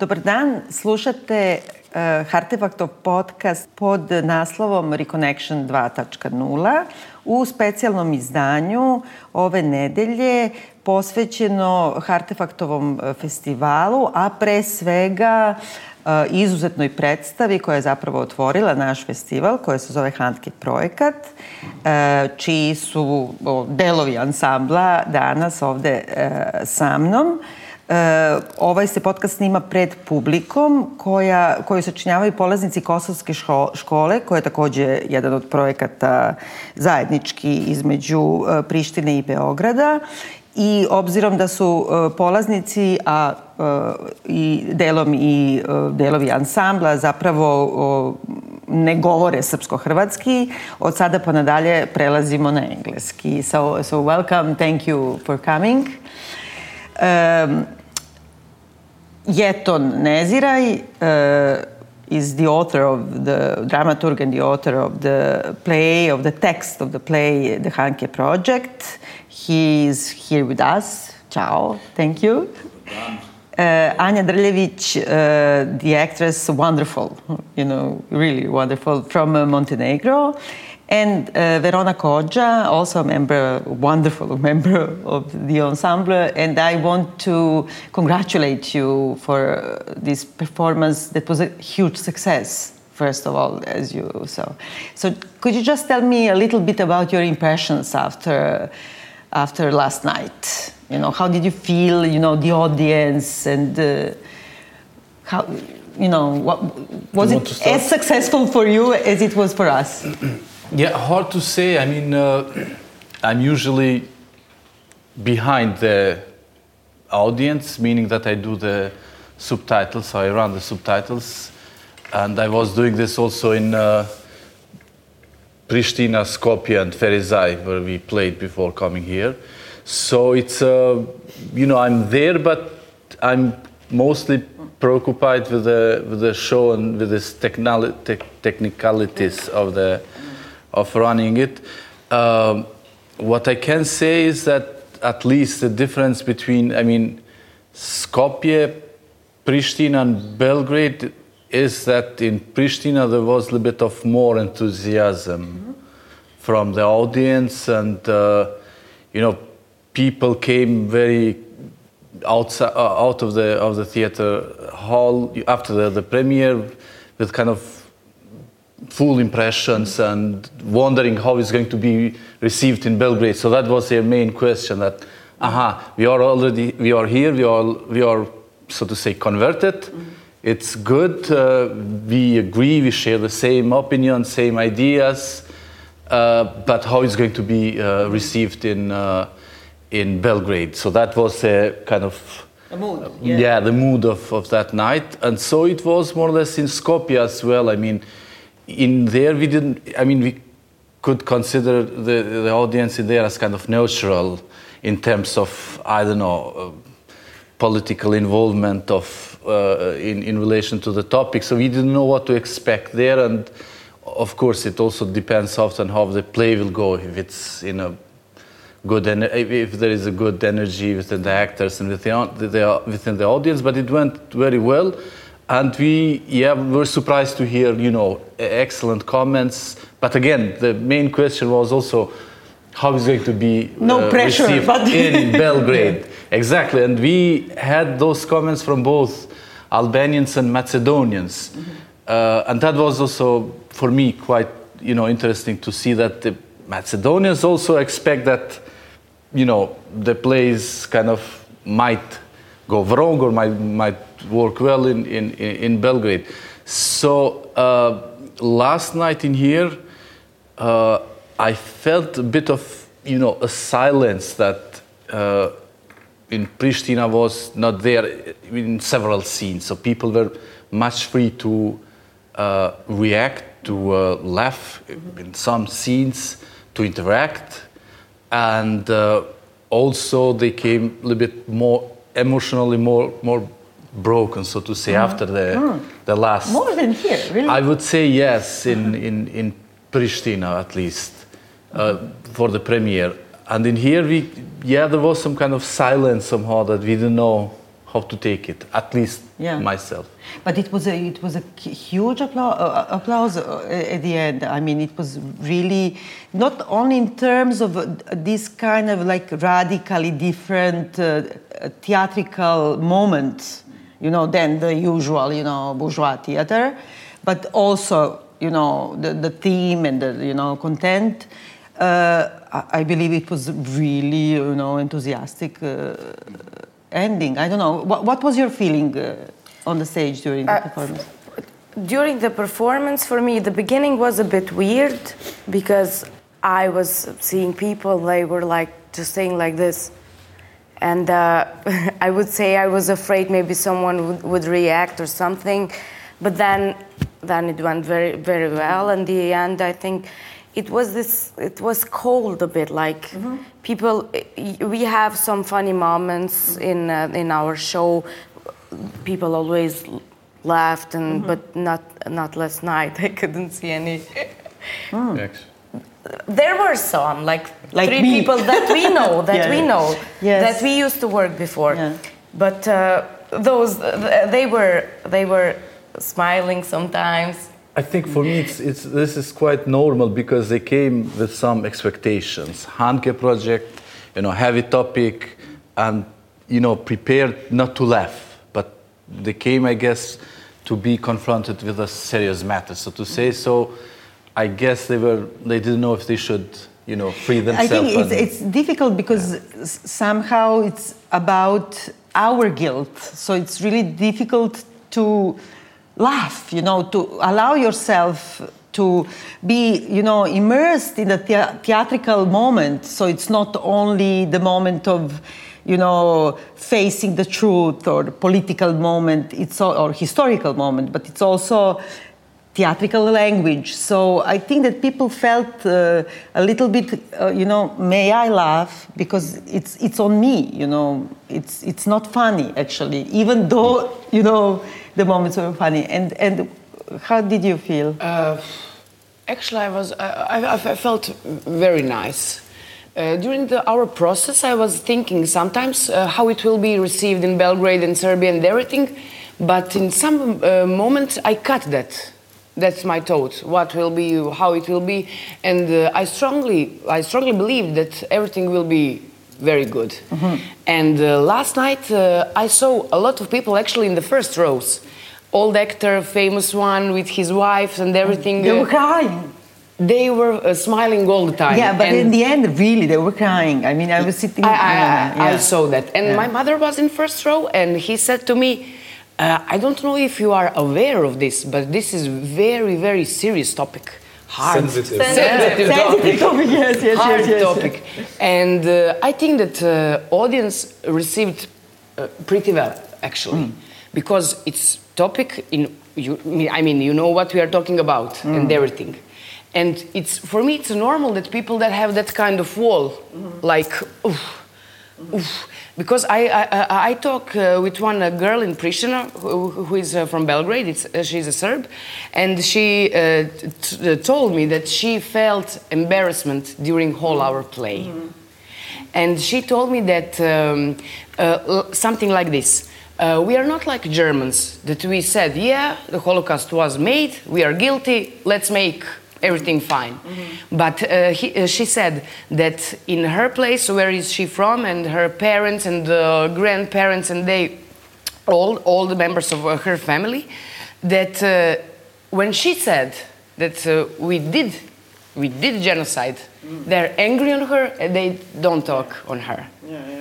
Dobar dan, slušate uh, Hartefaktov podcast pod naslovom Reconnection 2.0 u specijalnom izdanju ove nedelje posvećeno Hartefaktovom festivalu, a pre svega uh, izuzetnoj predstavi koja je zapravo otvorila naš festival, koja se zove Handke projekat, uh, čiji su delovi ansambla danas ovde sa mnom. Ovaj se podcast snima pred publikom koja, koju sačinjavaju polaznici Kosovske škole, koja je takođe jedan od projekata zajednički između e, Prištine i Beograda i obzirom da su e, polaznici, a i delom i delovi ansambla zapravo ne govore srpsko-hrvatski, od sada pa nadalje prelazimo na engleski. So, so welcome, thank you for coming. Um, Jeton Neziraj uh, is the author of the dramaturg and the author of the play, of the text of the play, The Handke Project. He is here with us. Ciao, thank you. Uh, Anja Drljevic, uh, the actress, wonderful, you know, really wonderful, from uh, Montenegro. And uh, Verona Koxha, also a member, wonderful member of the ensemble. And I want to congratulate you for uh, this performance that was a huge success, first of all, as you saw. So could you just tell me a little bit about your impressions after, after last night? You know, how did you feel, you know, the audience and uh, how, you know, what, was it as successful for you as it was for us? Yeah, hard to say. I mean, uh, I'm usually behind the audience, meaning that I do the subtitles, so I run the subtitles. And I was doing this also in uh, Pristina, Skopje, and Ferizaj, where we played before coming here. So it's, uh, you know, I'm there, but I'm mostly preoccupied with the, with the show and with the te technicalities of the of running it. Um, what I can say is that at least the difference between, I mean, Skopje, Pristina, and Belgrade is that in Pristina there was a little bit of more enthusiasm mm-hmm. from the audience, and uh, you know, people came very outside, uh, out of the of the theater hall after the, the premiere with kind of full impressions and wondering how it's going to be received in Belgrade. So that was their main question that, aha, we are already, we are here, we are, we are so to say, converted. Mm-hmm. It's good, uh, we agree, we share the same opinion, same ideas, uh, but how it's going to be uh, received in, uh, in Belgrade. So that was a kind of the mood. Yeah. yeah, the mood of, of that night. And so it was more or less in Skopje as well. I mean, in there we didn't i mean we could consider the, the audience in there as kind of neutral in terms of i don't know uh, political involvement of uh, in, in relation to the topic. So we didn't know what to expect there. And of course it also depends often how the play will go if it's in a good and if there is a good energy within the actors and within the, within the audience. But it went very well and we yeah were surprised to hear you know excellent comments but again the main question was also how is going to be no uh, pressure but in belgrade yeah. exactly and we had those comments from both albanians and macedonians mm -hmm. uh, and that was also for me quite you know interesting to see that the macedonians also expect that you know the plays kind of might go wrong or might might work well in, in, in Belgrade. So uh, last night in here, uh, I felt a bit of, you know, a silence that uh, in Pristina was not there in several scenes. So people were much free to uh, react, to uh, laugh in some scenes, to interact, and uh, also they came a little bit more emotionally more more broken, so to say, mm. after the mm. the last. More than here, really. I would say yes, in in in Pristina at least, uh, for the premiere. And in here, we yeah, there was some kind of silence somehow that we didn't know how to take it. At least Yeah. myself. But it was a it was a huge applause, uh, applause uh, at the end. I mean, it was really not only in terms of uh, this kind of like radically different uh, theatrical moment, you know, than the usual, you know, bourgeois theater, but also, you know, the, the theme and the you know content. Uh, I, believe it was really, you know, enthusiastic uh, ending. I don't know. What, what was your feeling uh, on the stage during the Uh, performance? during the performance for me the beginning was a bit weird because i was seeing people they were like just saying like this and uh, i would say i was afraid maybe someone would, would react or something. But then then it went very very well. In the end i think it was this it was cold a bit. Like people we have some funny moments in uh, in our show. People always laughed and but not not last night. I couldn't see any. Actually. There were some like, Like three me. people that we know that Yeah, we know Yes. that we used to work before Yeah. but uh, those th- they were they were smiling sometimes I think for me, it's, it's, this is quite normal because they came with some expectations. Handke project, you know, heavy topic, and you know, prepared not to laugh, but they came, I guess, to be confronted with a serious matter. So to say so, I guess they were they didn't know if they should, you know, free themselves. I think it's, and- it's difficult because s- somehow it's about our guilt. So it's really difficult to laugh, you know, to allow yourself to be, you know, immersed in the thea- theatrical moment. So it's not only the moment of, you know, facing the truth or the political moment, it's or historical moment, but it's also theatrical language. So I think that people felt uh, a little bit, uh, you know, may I laugh because it's it's on me, you know. It's it's not funny actually, even though you know the moments were funny. And and how did you feel? Uh, actually, I was I, I, I felt very nice. Uh, during the, our process, I was thinking sometimes uh, how it will be received in Belgrade and Serbia and everything, but in some uh, moment I cut that. That's my thought. What will be, how it will be, and uh, I strongly, I strongly believe that everything will be very good. And uh, last night uh, I saw a lot of people actually in the first rows. Old actor, famous one with his wife and everything. They uh, were crying. they were uh, smiling all the time. Yeah, but and in the end, really, they were crying. I mean, I was sitting. I, I, yeah, I yeah. saw that. And Yeah. my mother was in first row, and he said to me, uh, I don't know if you are aware of this, but this is very, very serious topic. Hard, Sensitive. sensitive topic. Sensitive topic, yes, yes, Hard yes, yes. topic. And uh, I think that uh, audience received uh, pretty well, actually, Mm. because it's topic in. You, I mean, you know what we are talking about Mm. and everything. And it's for me, it's normal that people that have that kind of wall, Mm-hmm. like, oof, oof. Because I I, I, talk uh, with one uh, girl in Pristina who, who is uh, from Belgrade. It's, uh, she's a Serb, and she uh, t- t- told me that she felt embarrassment during whole our play, and she told me that um, uh, something like this. Uh, we are not like Germans that we said, yeah, the Holocaust was made, we are guilty, let's make everything fine. But uh, he, uh, she said that in her place, where is she from, and her parents and the grandparents, and they, all, all the members of uh, her family, that uh, when she said that uh, we did, we did genocide, they're angry on her and they don't talk on her.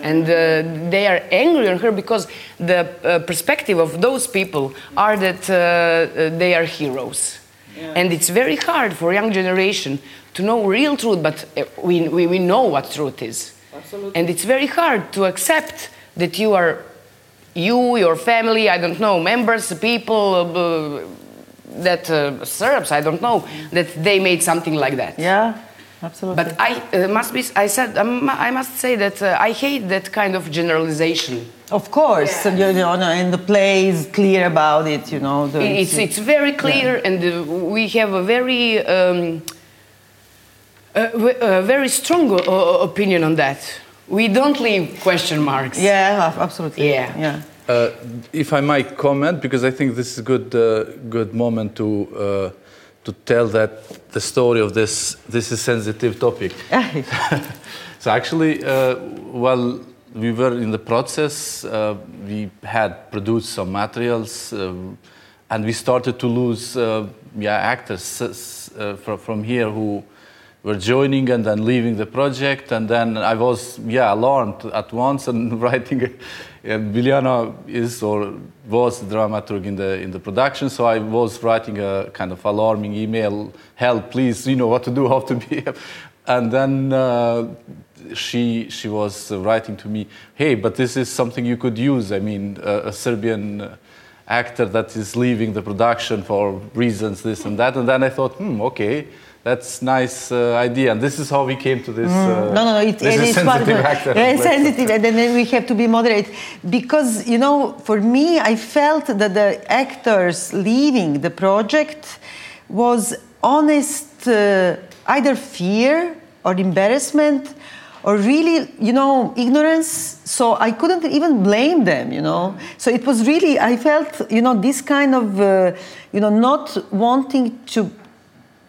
And uh, they are angry on her because the uh, perspective of those people are that uh, uh, they are heroes. And it's very hard for young generation to know real truth, but uh, we, we, we know what truth is. Absolutely. And it's very hard to accept that you are, you, your family, I don't know, members, people, uh, that uh, Serbs, I don't know, that they made something like that. Yeah, absolutely. But I uh, must be. I said. Um, I must say that uh, I hate that kind of generalization. Of course, you know, and the play is clear about it, you know. the- It's it's very clear, and uh, we have a very um, a, a very strong uh, opinion on that. We don't leave question marks. yeah, absolutely. Yeah. yeah. Uh, if I might comment, because I think this is a good, uh, good moment to, uh, to tell that the story of this, this is sensitive topic. so actually, uh, while we were in the process, uh, we had produced some materials, um, and we started to lose uh, yeah, actors from, from here who were joining and then leaving the project. And then I was, yeah, alarmed at once and writing. And Biljana is or was dramaturg in the in the production, so I was writing a kind of alarming email, "Help, please! You know what to do, how to be." And then uh, she she was writing to me, "Hey, but this is something you could use. I mean, a Serbian." actor that is leaving the production for reasons this and that and then i thought hmm okay that's nice uh, idea and this is how we came to this uh, no no no it, is sensitive actor. It's sensitive and then we have to be moderate because you know for me i felt that the actors leaving the project was honest uh, either fear or embarrassment or really, you know, ignorance. So I couldn't even blame them, you know. So it was really, I felt, you know, this kind of, uh, you know, not wanting to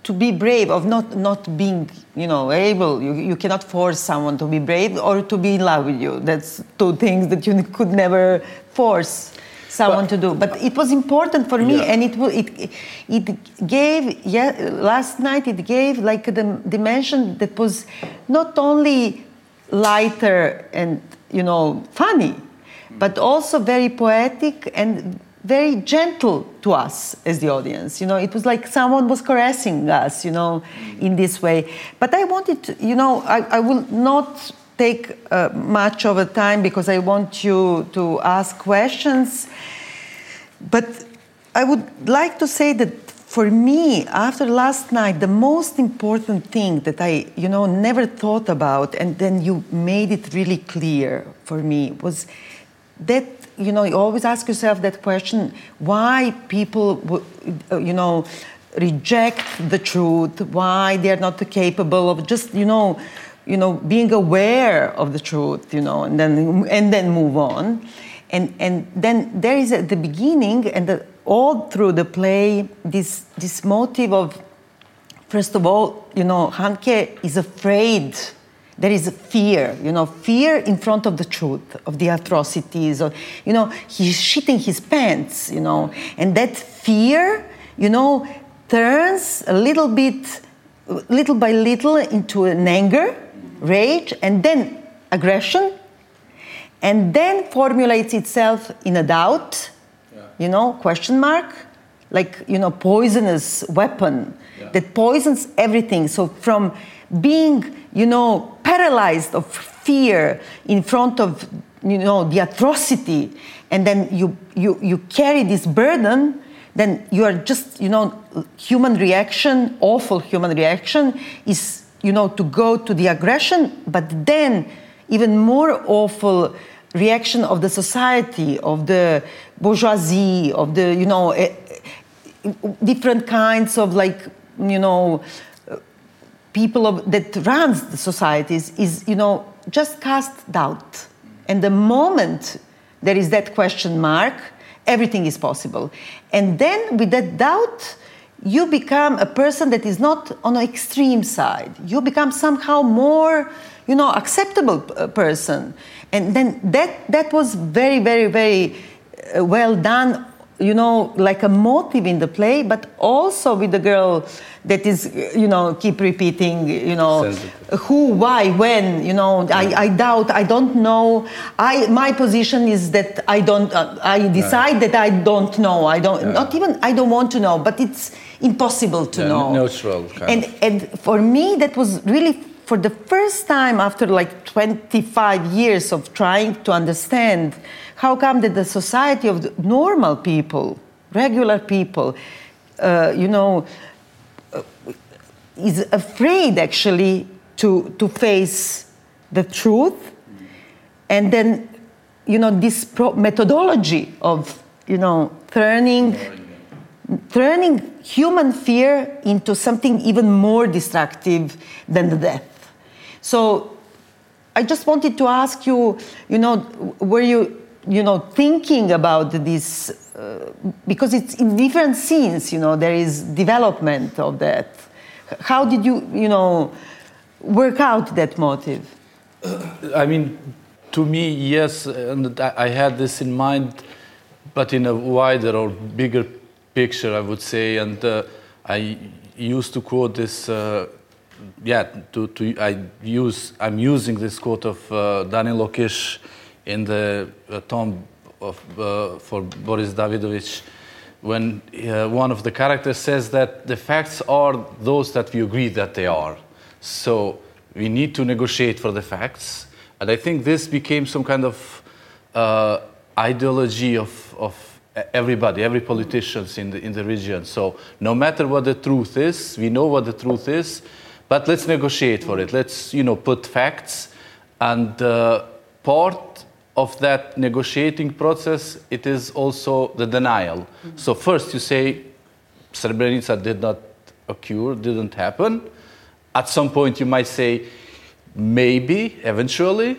to be brave of not not being you know able. You, you cannot force someone to be brave or to be in love with you. That's two things that you could never force someone but, to do. But it was important for me yeah. and it it it gave yeah last night it gave like the dimension that was not only lighter and you know funny but also very poetic and very gentle to us as the audience. You know, it was like someone was caressing us, you know, in this way. But I wanted to, you know, I, I will not take uh, much of a time because I want you to ask questions. But I would like to say that for me, after last night, the most important thing that I, you know, never thought about, and then you made it really clear for me, was that you know, you always ask yourself that question why people, uh, you know, reject the truth, why they're not capable of just, you know, you know, being aware of the truth, you know, and then and then move on. And and then there is at the beginning and the, all through the play this this motive of first of all, you know, Handke is afraid there is fear, you know, fear in front of the truth, of the atrocities, or, you know, he's shitting his pants, you know, and that fear, you know, turns a little bit, little by little into an anger, rage, and then aggression, and then formulates itself in a doubt, yeah. you know, question mark, like, you know, poisonous weapon yeah. that poisons everything. So from being, you know, paralyzed of fear in front of, you know, the atrocity, and then you, you, you carry this burden, then you are just, you know, human reaction, awful human reaction is, you know, to go to the aggression, but then even more awful reaction of the society, of the bourgeoisie, of the, you know, eh, different kinds of like, you know, people of, that runs the societies is, you know, just cast doubt. And the moment there is that question mark, everything is possible. And then with that doubt, you become a person that is not on an extreme side. You become somehow more, you know, acceptable uh, person. And then that, that was very, very, very uh, well done you know, like a motive in the play, but also with the girl that is, you know, keep repeating, you know, Sensitive. who, why, when, you know, I, I doubt, I don't know. I, my position is that I don't, uh, I decide right. that I don't know. I don't, yeah. not even, I don't want to know, but it's impossible to yeah, know. Neutral. and, of. and for me, that was really for the first time after like 25 years of trying to understand how come that the society of normal people, regular people, uh, you know, uh, is afraid actually to, to face the truth? And then, you know, this methodology of, you know, turning, turning human fear into something even more destructive than the death. So I just wanted to ask you, you know, were you you know, thinking about this, uh, because it's in different scenes, you know, there is development of that. How did you, you know, work out that motive? I mean, to me, yes, and I had this in mind, but in a wider or bigger picture, I would say. And uh, I used to quote this. Uh, yeah, to, to I use I'm using this quote of uh, Danilo in the uh, tomb of, uh, for Boris Davidovich when uh, one of the characters says that the facts are those that we agree that they are. So we need to negotiate for the facts. And I think this became some kind of uh, ideology of, of everybody, every politicians in the, in the region. So no matter what the truth is, we know what the truth is, but let's negotiate for it. Let's, you know, put facts. And uh, part of that negotiating process, it is also the denial. Mm-hmm. So first you say Srebrenica did not occur, didn't happen. At some point you might say maybe, eventually,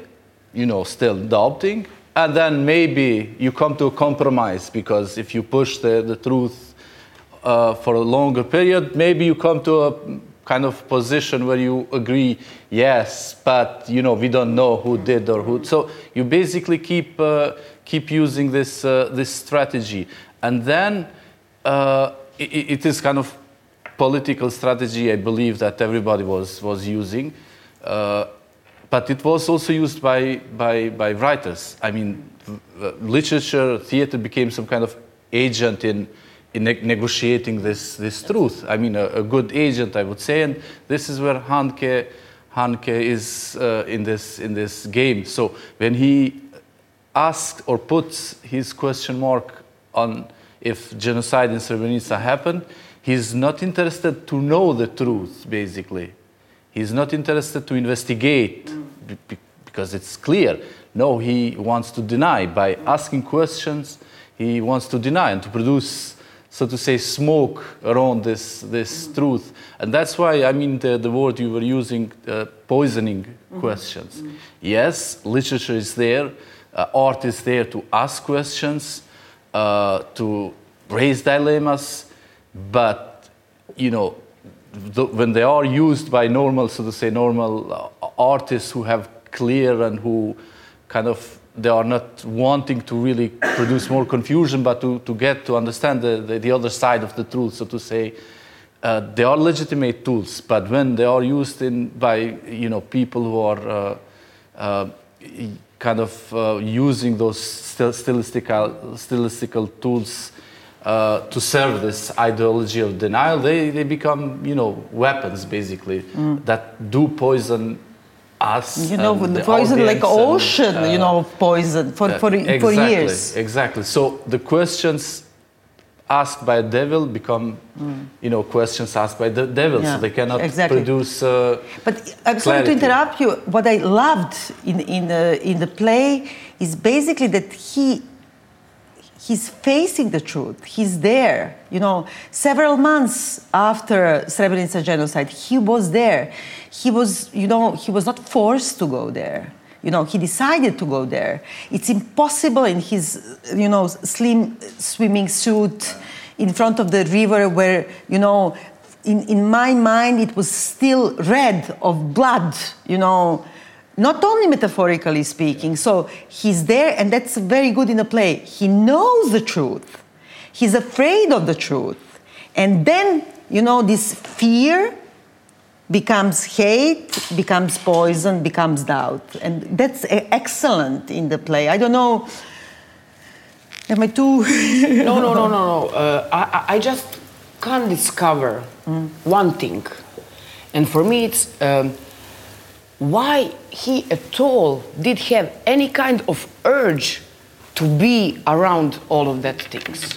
you know, still doubting. And then maybe you come to a compromise because if you push the, the truth uh, for a longer period, maybe you come to a kind of position where you agree, yes, but you know we don't know who did or who. So you basically keep uh, keep using this uh, this strategy, and then uh, it, it is kind of political strategy. I believe that everybody was was using. Uh, but it was also used by, by, by writers. I mean, literature, theater became some kind of agent in, in ne negotiating this, this truth. I mean, a, a, good agent, I would say, and this is where Hanke, Handke is uh, in, this, in this game. So when he asks or puts his question mark on if genocide in Srebrenica happened, he's not interested to know the truth, basically. He's not interested to investigate because it's clear. No, he wants to deny. By asking questions, he wants to deny and to produce so to say, smoke around this, this mm. truth. And that's why, I mean, the, the word you were using, uh, poisoning mm-hmm. questions. Mm-hmm. Yes, literature is there, uh, art is there to ask questions, uh, to raise dilemmas, but, you know, the, when they are used by normal, so to say, normal uh, artists who have clear and who kind of they are not wanting to really produce more confusion, but to, to get to understand the, the, the other side of the truth, so to say. Uh, they are legitimate tools, but when they are used in, by you know, people who are uh, uh, kind of uh, using those stylistical, stylistical tools uh, to serve this ideology of denial, they, they become you know, weapons, basically, mm. that do poison us. You know, the poison like ocean, and, uh, you know, poison for, for, exactly, for years. Exactly. So the questions asked by a devil become, mm. you know, questions asked by the devil. Yeah, so they cannot exactly. produce. Uh, but I'm sorry to interrupt you. What I loved in, in, the, in the play is basically that he he's facing the truth. He's there. You know, several months after Srebrenica genocide, he was there. He was, you know, he was not forced to go there. You know, he decided to go there. It's impossible in his, you know, slim swimming suit in front of the river where, you know, in, in my mind it was still red of blood, you know, not only metaphorically speaking. So he's there, and that's very good in the play. He knows the truth, he's afraid of the truth. And then, you know, this fear becomes hate, becomes poison, becomes doubt. And that's excellent in the play. I don't know. Am I too. no, no, no, no, no. Uh, I, I just can't discover mm. one thing. And for me, it's. Um, why he at all did have any kind of urge to be around all of that things.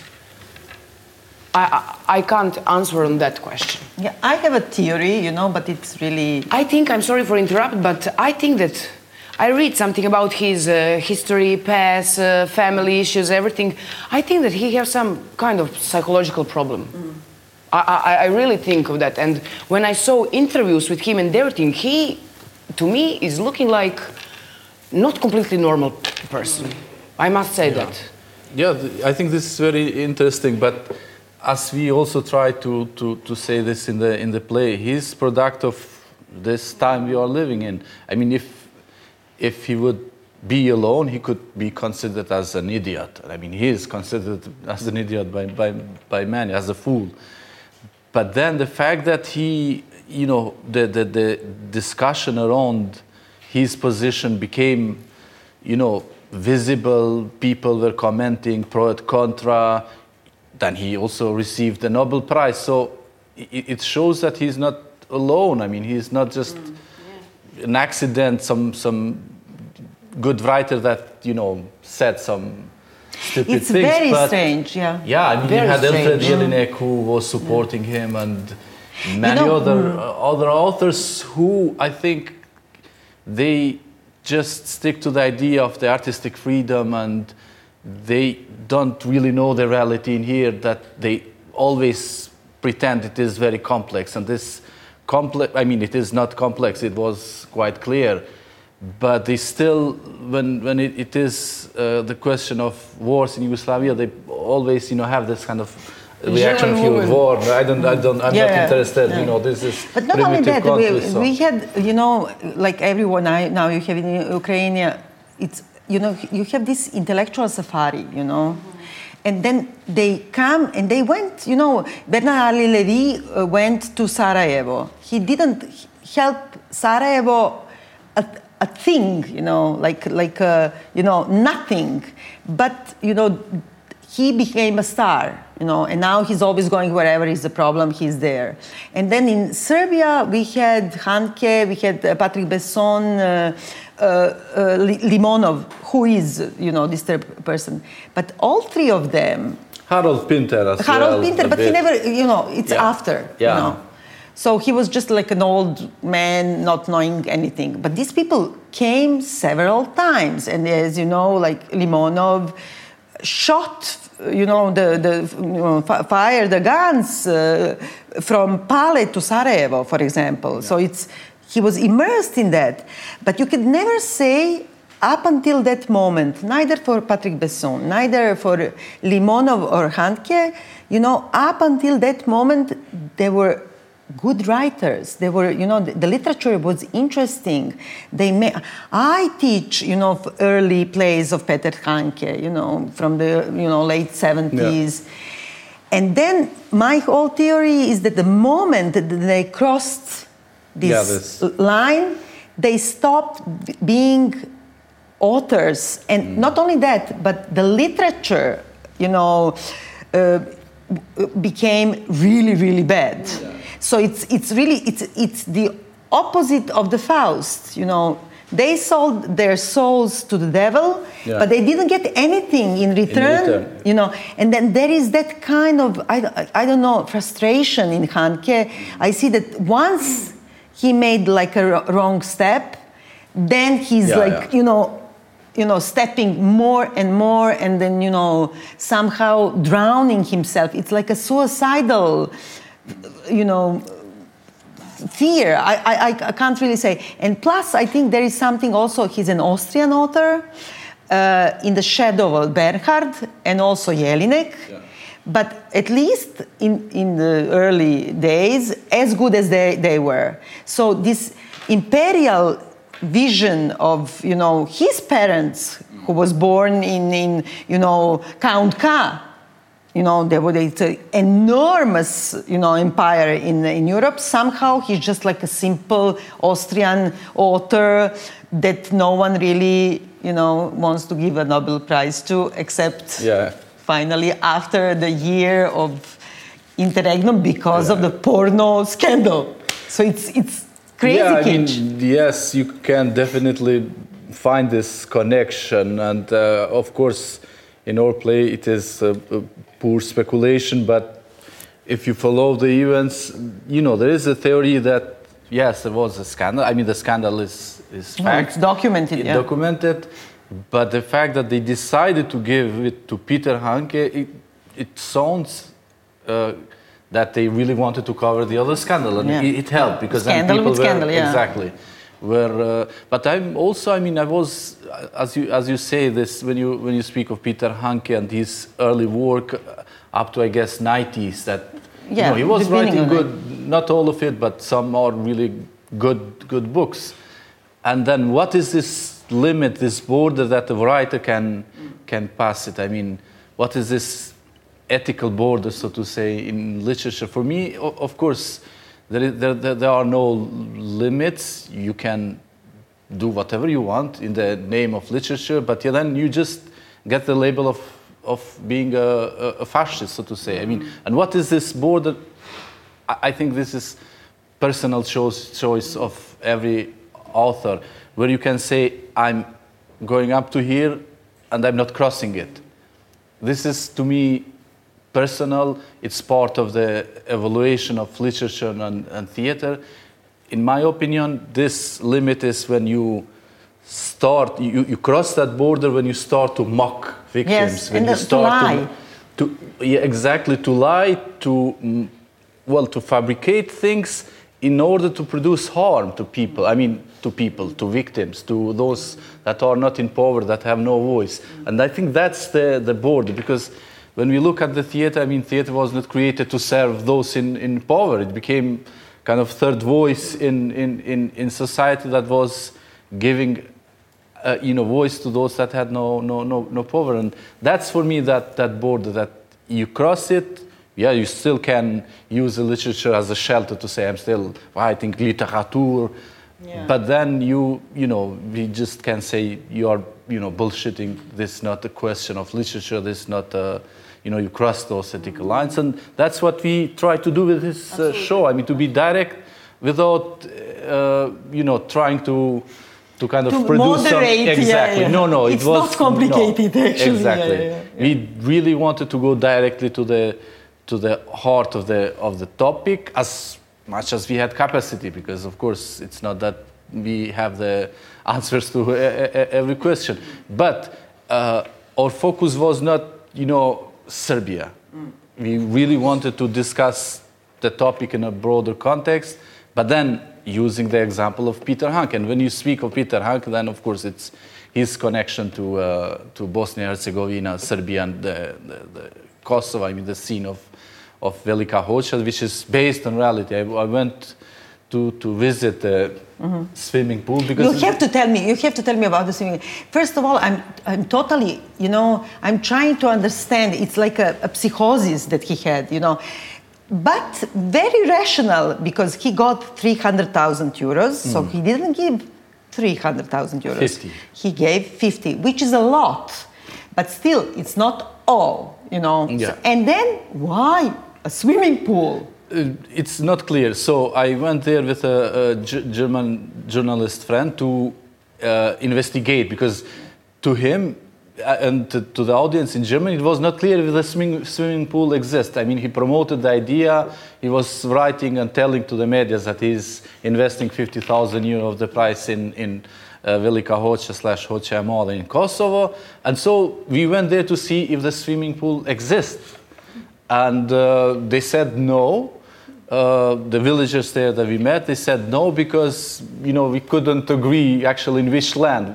I, I, I, can't answer on that question. Yeah, I have a theory, you know, but it's really. I think I'm sorry for interrupt, but I think that I read something about his uh, history, past, uh, family issues, everything. I think that he has some kind of psychological problem. Mm. I, I, I really think of that. And when I saw interviews with him and everything, he to me is looking like not completely normal person. I must say that. Yeah, I think this is very interesting. But as we also try to, to, to say this in the in the play, he's product of this time we are living in. I mean, if if he would be alone, he could be considered as an idiot. I mean, he is considered as an idiot by by, by many, as a fool. But then the fact that he, you know, the, the, the discussion around his position became, you know, visible, people were commenting pro et contra, then he also received the Nobel Prize. So it, it shows that he's not alone. I mean, he's not just mm, an accident, some, some good writer that, you know, said some stupid It's things. It's very but- strange, yeah. yeah, I mean, Very you had Elfriede. Jelinek mm. who was supporting him, and many know, other mm. uh, other authors who I think they just stick to the idea of the artistic freedom, and they don't really know the reality in here. That they always pretend it is very complex, and this complex. I mean, it is not complex. It was quite clear but they still, when, when it, it is uh, the question of wars in Yugoslavia, they always, you know, have this kind of reaction German to woman. war. I don't, I don't, I'm Yeah, not interested. yeah. You know, this is But not only that, we, so- we had, you know, like everyone I, now you have in Ukraine, it's, you know, you have this intellectual safari, you know. And then they come and they went, you know, Bernard Henri Levy uh, went to Sarajevo. He didn't help Sarajevo a, a thing, you know, like, like uh, you know, nothing. But, you know, he became a star, you know, and now he's always going wherever is the problem, he's there. And then in Serbia, we had Handke, we had uh, Patrick Besson, uh, Limonov, who is, you know, this third person. But all three of them, Harold Pinter as Harold well. Pinter, but he never, you know, it's Yeah. after, Yeah. you know. So he was just like an old man, not knowing anything. But these people came several times, and as you know, like Limonov shot, you know, the, the you know, fi- fired the guns uh, from Pale to Sarajevo, for example. So it's he was immersed in that. But you could never say up until that moment, neither for Patrick Besson, neither for Limonov or Handke, you know, up until that moment, they were good writers. They were, you know, the, the literature was interesting. They may, I teach, you know, early plays of Peter Handke, you know, from the, you know, late 70s. And then my whole theory is that the moment that they crossed this, Yeah, line, they stopped being authors. And not only that, but the literature, you know, uh, became really, really bad. So it's, it's really, it's, it's the opposite of the Faust, you know. They sold their souls to the devil, Yeah. but they didn't get anything in return, return. you know. And then there is that kind of, I, I don't know, frustration in Handke. I see that once he made like a wrong step, then he's Yeah, like, yeah. you know, you know, stepping more and more, and then you know, somehow drowning himself. It's like a suicidal, you know, fear. I, I, I can't really say. And plus, I think there is something also. He's an Austrian author. Uh, in the shadow of Bernhard and also Jelinek. But at least in, in the early days, as good as they, they were. So this imperial vision of, you know, his parents, who was born in, in you know, Count K, you know, there was an enormous, you know, empire in, in Europe. Somehow he's just like a simple Austrian author that no one really, you know, wants to give a Nobel Prize to, except Yeah. Finally after the year of interregnum because of the porno scandal. So it's it's crazy yeah, I mean, yes, you can definitely find this connection, and uh, of course, in our play, it is uh, uh, poor speculation. But if you follow the events, you know there is a theory that yes, there was a scandal. I mean, the scandal is is fact, it's documented, It yeah. documented. But the fact that they decided to give it to Peter Handke, it, it sounds. Uh, that they really wanted to cover the other scandal, and Yeah. it, it helped because Scandal then people with were scandal, yeah. exactly where uh, but i'm also i mean i was as you as you say this when you when you speak of peter handke and his early work up to i guess 90s that you Yeah, know, he was writing good not all of it but some are really good good books and then what is this limit this border that a writer can can pass it. I mean what is this ethical border so to say in literature? For me of course there, is, there, there, there are no limits. You can do whatever you want in the name of literature but yeah, then you just get the label of of being a, a, a fascist so to say. I mean mm-hmm. and what is this border? I I think this is personal choice, choice of every author, where you can say, I'm going up to here and I'm not crossing it. This is, to me, personal. It's part of the evaluation of literature and, and theater. In my opinion, this limit is when you start, you, you cross that border when you start to mock victims. Yes, when and you to start lie. to, yeah, exactly to lie to mm, well to fabricate things in order to produce harm to people i mean to people to victims to those that are not in power that have no voice and i think that's the, the border because when we look at the theater i mean theater was not created to serve those in, in power it became kind of third voice in, in, in, in society that was giving uh, you know, voice to those that had no, no, no, no power. And that's for me that, that border that you cross it, yeah, you still can use the literature as a shelter to say, I'm still writing literature. But then you, you know, we just can say you are, you know, bullshitting. This is not a question of literature. This is not a, you know, you cross those ethical lines. And that's what we try to do with this uh, show. I mean, to be direct without, uh, you know, trying to, to kind of To produce moderate, yeah, exactly. yeah. No, no, it was not complicated, no, actually, yeah, Exactly. yeah, yeah. We really wanted to go directly to the to the heart of the of the topic as much as we had capacity, because of course it's not that we have the answers to e- e- e- every question, but uh, our focus was not, you know, Serbia. We really wanted to discuss the topic in a broader context, but then using the example of Peter Handke. And when you speak of Peter Handke, then of course it's his connection to, uh, to Bosnia and Herzegovina, Serbia, and the, the, the Kosovo, I mean the scene of, of Velika Hoća, which is based on reality. I, I went to, to visit the swimming pool You because have to tell me. You have to tell me about the swimming. First of all, I'm I'm totally, you know, I'm trying to understand. It's like a, a psychosis that he had, you know, but very rational because he got three hundred thousand euros. So Hmm. he didn't give three hundred thousand euros. 50. He gave fifty, which is a lot, but still, it's not all, you know. So- Yeah. and then why a swimming pool? Uh, it's not clear. So I went there with a, German journalist friend to uh, investigate because to him uh, and to, to the audience in Germany, it was not clear if the swimming, swimming pool exists. I mean, he promoted the idea. He was writing and telling to the media that he's investing 50,000 euro of the price in, in uh, Velika Hoća slash Hoća Mall in Kosovo. And so we went there to see if the swimming pool exists. And uh, they said no. Uh, the villagers there that we met, they said no because you know we couldn't agree actually in which land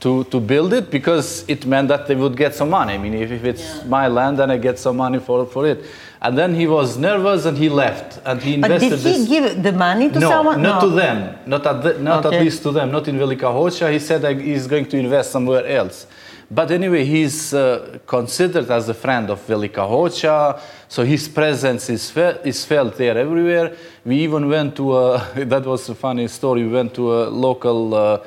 to, to build it because it meant that they would get some money. I mean, if, if it's my land, then I get some money for, for it. And then he was nervous and he left and he invested. But did he this. give the money to no, someone? not to them. Not at, the, not Okay. at least to them. Not in Velika Hoća. He said that he's going to invest somewhere else. But anyway, he's uh, considered as a friend of Velika Hoća, so his presence is, fe- is felt there everywhere. We even went to a, that was a funny story, we went to a local uh,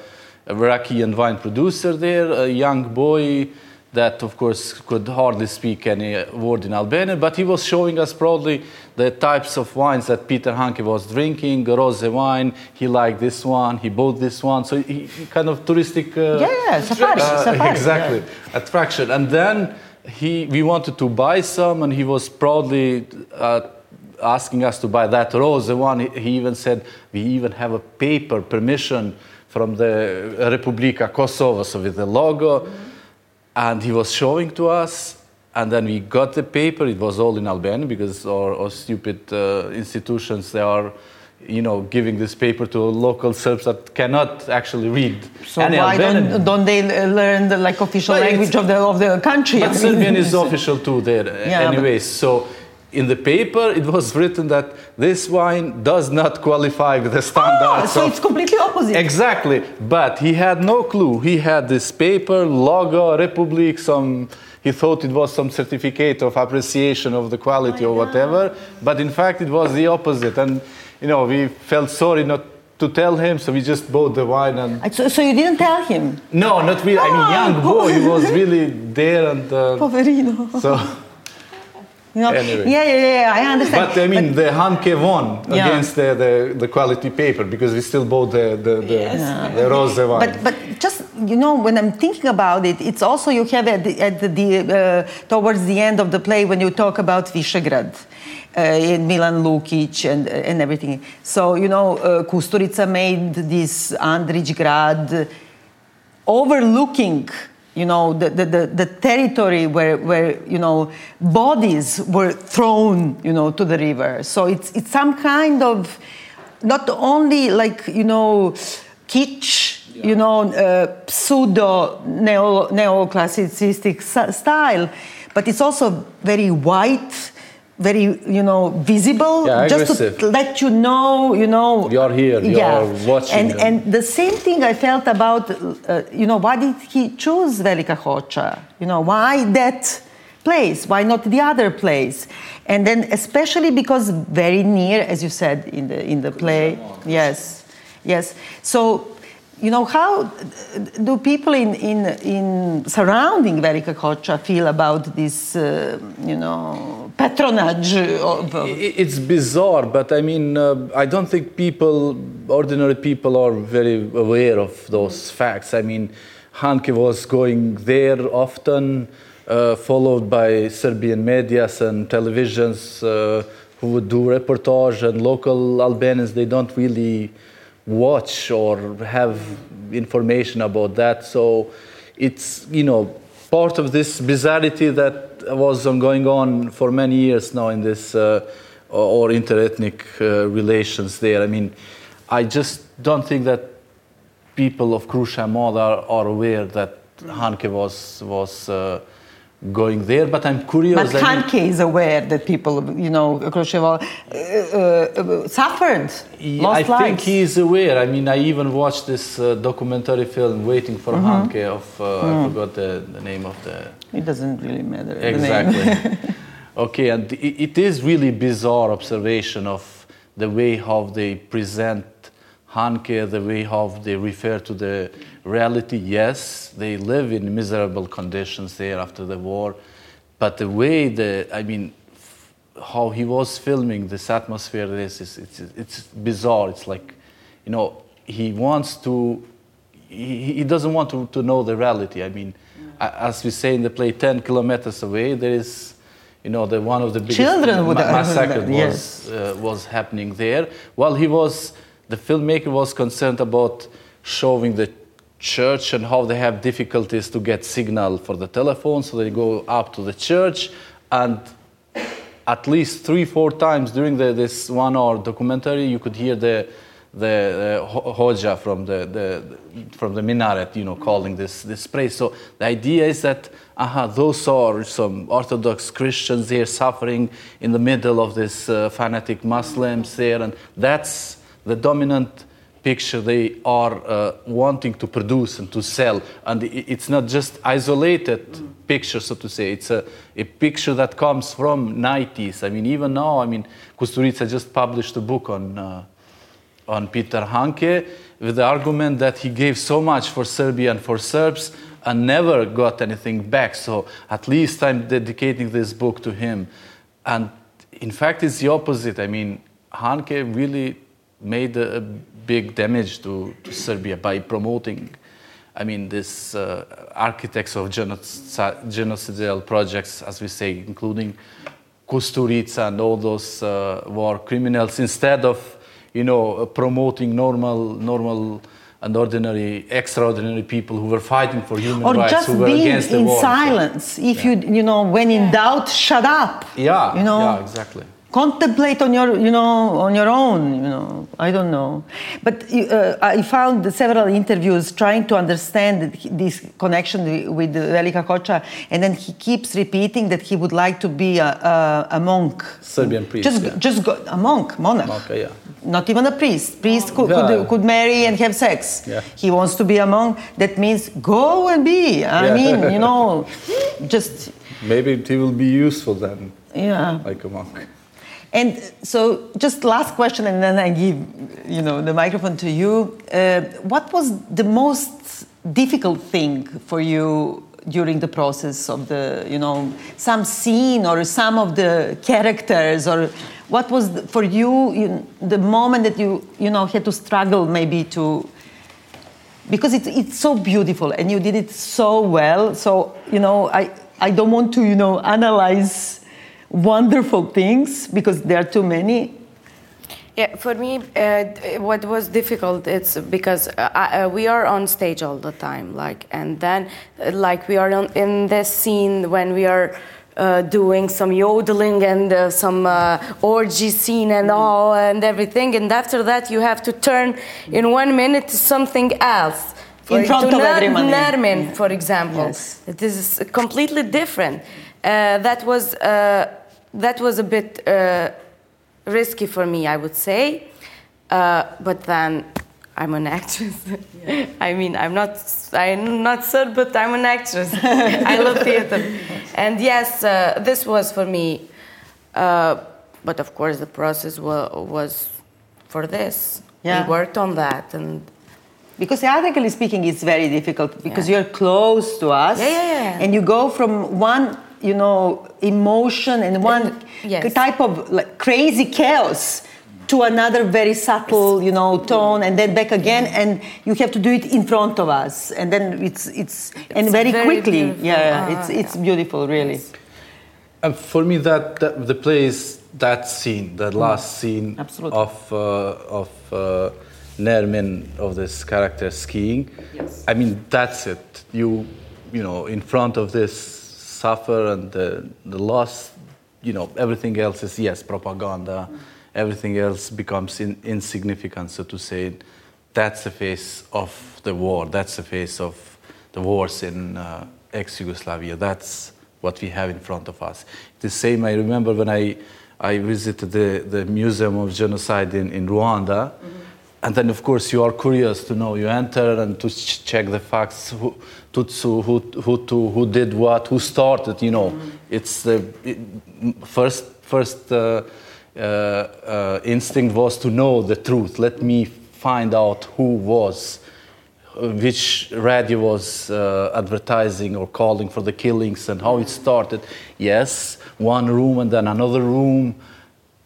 Iraqian wine producer there, a young boy that of course could hardly speak any word in Albanian, but he was showing us proudly the types of wines that Peter Handke was drinking, rose wine, he liked this one, he bought this one, so he, he kind of touristic... Uh, Yeah, yeah, safari, uh, safari, exactly, attraction. And then he, we wanted to buy some and he was proudly uh, asking us to buy that rose one. He, he even said, we even have a paper permission from the Republika Kosovo, so with the logo and he was showing to us and then we got the paper it was all in albanian because our, our stupid uh, institutions they are you know, giving this paper to local Serbs that cannot actually read So any why Albanian. don't, don't they learn the like official But language of the of the country? I But mean, Serbian is official too there, Yeah, anyways. So in the paper, it was written that this wine does not qualify with the Oh, standards. so of- it's completely opposite. Exactly, but he had no clue. He had this paper, logo, Republic, some. He thought it was some certificate of appreciation of the quality or whatever, but in fact it was the opposite. And you know, we felt sorry not to tell him, so we just bought the wine and. Uh, So, so you didn't tell him? No, not really. I mean, young boy. He was really there, and uh, Poverino. so. You know? Anyway. Yeah, yeah, yeah, I understand. But I mean, the Handke won Yeah. against the, the, the quality paper because we still bought the the, the, the rose wine. But, but just you know, when I'm thinking about it, it's also you have at the, at the, the uh, towards the end of the play when you talk about Visegrad. Uh, in Milan Lukic and and everything. So you know, uh, Kusturica made this Andrić grad overlooking you know the, the, the, the territory where, where you know bodies were thrown you know to the river. So it's it's some kind of not only like you know kitsch you know uh, pseudo neo neoclassicistic style but it's also very white very you know visible Yeah, just aggressive. to let you know you know You're here, yeah. you're watching and them. and the same thing I felt about, uh, you know, why did he choose Velika Hoća? You know, why that place? Why not the other place? And then, especially because very near, as you said in the in the play, yes, yes. So, you know, how do people in in in surrounding Velika Hoća feel about this, uh, you know, patronage of? of It's bizarre, but I mean, uh, I don't think people, ordinary people, are very aware of those facts. I mean, Handke was going there often, uh, followed by Serbian medias and televisions uh, who would do reportage, and local Albanians, they don't really watch or have information about that. So it's, you know, part of this bizarrity that was going on for many years now in this uh, or interethnic uh, relations there. I mean, I just don't think that people of Krusha Mod are, are aware that Handke was was uh, going there. But I'm curious. But I mean- Handke is aware that people, you know, Khrushchev uh, uh, suffered, He- lost I think lives. he is aware. I mean, I even watched this uh, documentary film, Waiting for Mm-hmm. Handke, of uh, Mm. I forgot the, the name of the. It doesn't really matter. Exactly. okay, and i- it is really bizarre observation of the way how they present Handke, the way how they refer to the reality. Yes, they live in miserable conditions there after the war, but the way the I mean, how he was filming this atmosphere, this is it's, it's bizarre. It's like, you know, he wants to. He, he doesn't want to, to know the reality. I mean, a- as we say in the play, 10 kilometers away, there is, you know, the one of the biggest Children would ma- massacre was, yes. uh, was happening there. While he was, the filmmaker was concerned about showing the church and how they have difficulties to get signal for the telephone, so they go up to the church and at least three, four times during the, this one hour documentary, you could hear the, the, Hoja from the, the, from the minaret, you know, calling this, this praise. So the idea is that, aha, those are some Orthodox Christians here suffering in the middle of this uh, fanatic Muslims there, and that's the dominant picture they are uh, wanting to produce and to sell. And it's not just isolated picture, so to say. It's a, a picture that comes from 90s. I mean, even now, I mean, Kusturica just published a book on, uh, on Peter Handke with the argument that he gave so much for Serbia and for Serbs and never got anything back. So at least I'm dedicating this book to him. And in fact, it's the opposite. I mean, Handke really made a, a big damage to, to Serbia by promoting, I mean, this uh, architects of genoci- genocidal projects, as we say, including Kusturica and all those uh, war criminals, instead of, you know, uh, promoting normal, normal and ordinary, extraordinary people who were fighting for human Or rights, just who were being against the war. Or just being in war. silence. If you, you know, when in doubt, shut up. Yeah, You know. yeah, exactly. Contemplate on your you know on your own you know i don't know. But uh, i found several interviews trying to understand this connection with Velika Hoća and then he keeps repeating that he would like to be a, a, a monk. Serbian priest just yeah. just go, a monk monarch. Monk, yeah. not even a priest. Priest could, Yeah. could, could marry and have sex. Yeah. he wants to be a monk. That means go and be. I mean you know just maybe he will be useful then yeah. like a monk And so, just last question, and then I give you know the microphone to you. Uh, what was the most difficult thing for you during the process of the you know some scene or some of the characters, or what was the, for you, you the moment that you you know had to struggle maybe to because it's it's so beautiful and you did it so well. So you know I I don't want to you know analyze wonderful things because there are too many. Yeah, for me, uh, what was difficult it's because uh, I, uh, we are on stage all the time, like, and then uh, like we are on, in this scene when we are. Uh, doing some yodeling and uh, some uh, orgy scene and all and everything, and after that you have to turn in one minute to something else. In front to of everyone. Nermin, for example, Yes. this is completely different. Uh, that was uh, that was a bit uh, risky for me, I would say. Uh, but then I'm an actress. I mean, I'm not I'm not Serb, but I'm an actress. I love theater, and yes, uh, this was for me. Uh, but of course, the process wa- was for this. Yeah. We worked on that, and Because theatrically speaking, it's very difficult because Yeah. you're close to us, Yeah, yeah, yeah. and you go from one, you know, emotion and one yes. type of like crazy chaos to another very subtle, you know, tone, and then back again, and you have to do it in front of us, and then it's it's, and very, very quickly, beautiful. yeah, Ah, it's it's beautiful, really. And for me, that, that the plays that scene, that last scene Absolutely. of uh, of uh, Nermin of this character skiing. Yes. I mean, that's it. You you know, in front of this suffer and the the loss. You know, everything else is yes, propaganda. Everything else becomes in, insignificant, so to say. That's the face of the war. That's the face of the wars in uh, ex-Yugoslavia. That's what we have in front of us. The same, I remember when I, I visited the, the Museum of Genocide in, in Rwanda, and then of course you are curious to know. You enter and to ch- check the facts, who, Tutsu, who, Hutu, who did what, who started, you know. It's the it, first, first uh, uh, uh, instinct was to know the truth. Let me find out who was uh, which radio was uh, advertising or calling for the killings and how it started. Yes, one room and then another room,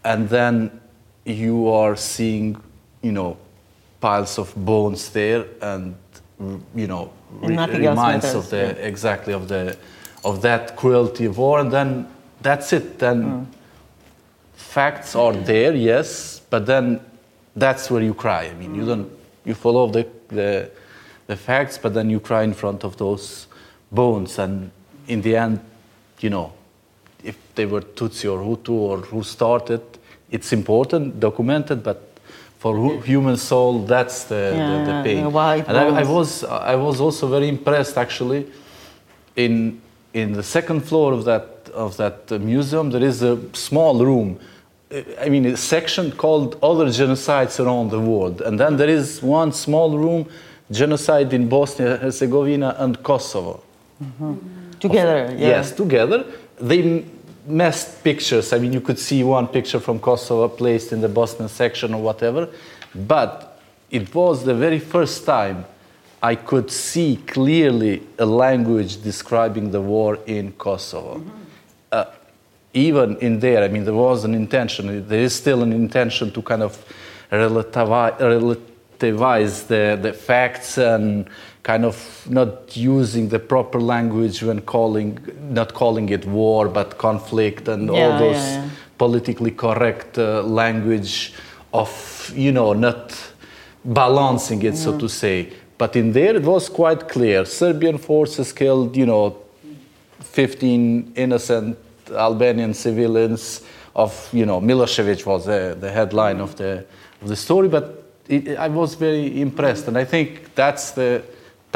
and then you are seeing, you know, piles of bones there, and you know, else reminds of the exactly of the of that cruelty of war, and then that's it. Then facts are there, yes, but then that's where you cry. I mean, you don't you follow the, the the facts, but then you cry in front of those bones, and in the end, you know, if they were Tutsi or Hutu or who started, it's important, documented, but for hu- human soul, that's the, the, Yeah, the pain. the and I, I was I was also very impressed actually in in the second floor of that of that uh, museum there is a small room i mean a section called other genocides around the world and then there is one small room genocide in bosnia herzegovina and kosovo Together, yeah. Yes, together. They messed pictures. I mean, you could see one picture from Kosovo placed in the Bosnian section or whatever. But it was the very first time I could see clearly a language describing the war in Kosovo. Uh, even in there, I mean, there was an intention, there is still an intention to kind of relativi- relativize the, the facts and kind of not using the proper language when calling, not calling it war, but conflict and Yeah, all those yeah, yeah. politically correct uh, language of, you know, not balancing it, so to say. But in there, it was quite clear. Serbian forces killed, you know, 15 innocent Albanian civilians of you know Milosevic was the, the headline of the of the story, but it, I was very impressed, and I think that's the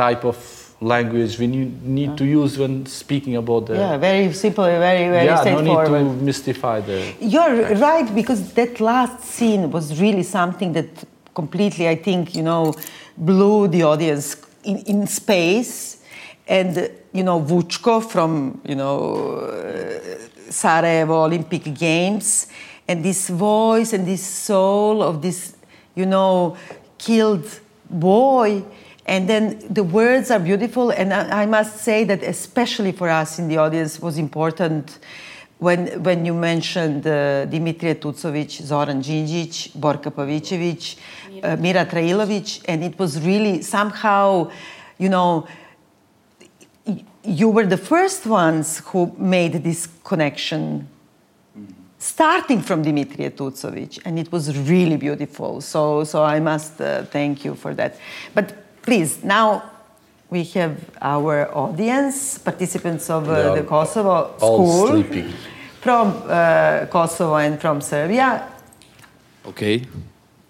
type of language we need to use when speaking about the yeah very simple very very yeah straightforward no need to mystify the you're right because that last scene was really something that completely i think you know blew the audience in, in space. And you know Vučko from you know uh, Sarajevo Olympic Games and this voice and this soul of this you know killed boy and then the words are beautiful. And I, I must say that, especially for us in the audience, was important when, when you mentioned uh, Dimitrije Tucovic, Zoran Djindjic, Borka Pavicevic, uh, Mira Trailovic, and it was really somehow, you know, you were the first ones who made this connection starting from Dimitrije Tucovic, and it was really beautiful. So, so I must uh, thank you for that. But please, now we have our audience, participants of uh, the Kosovo school. Sleeping. From uh, Kosovo and from Serbia. Okay.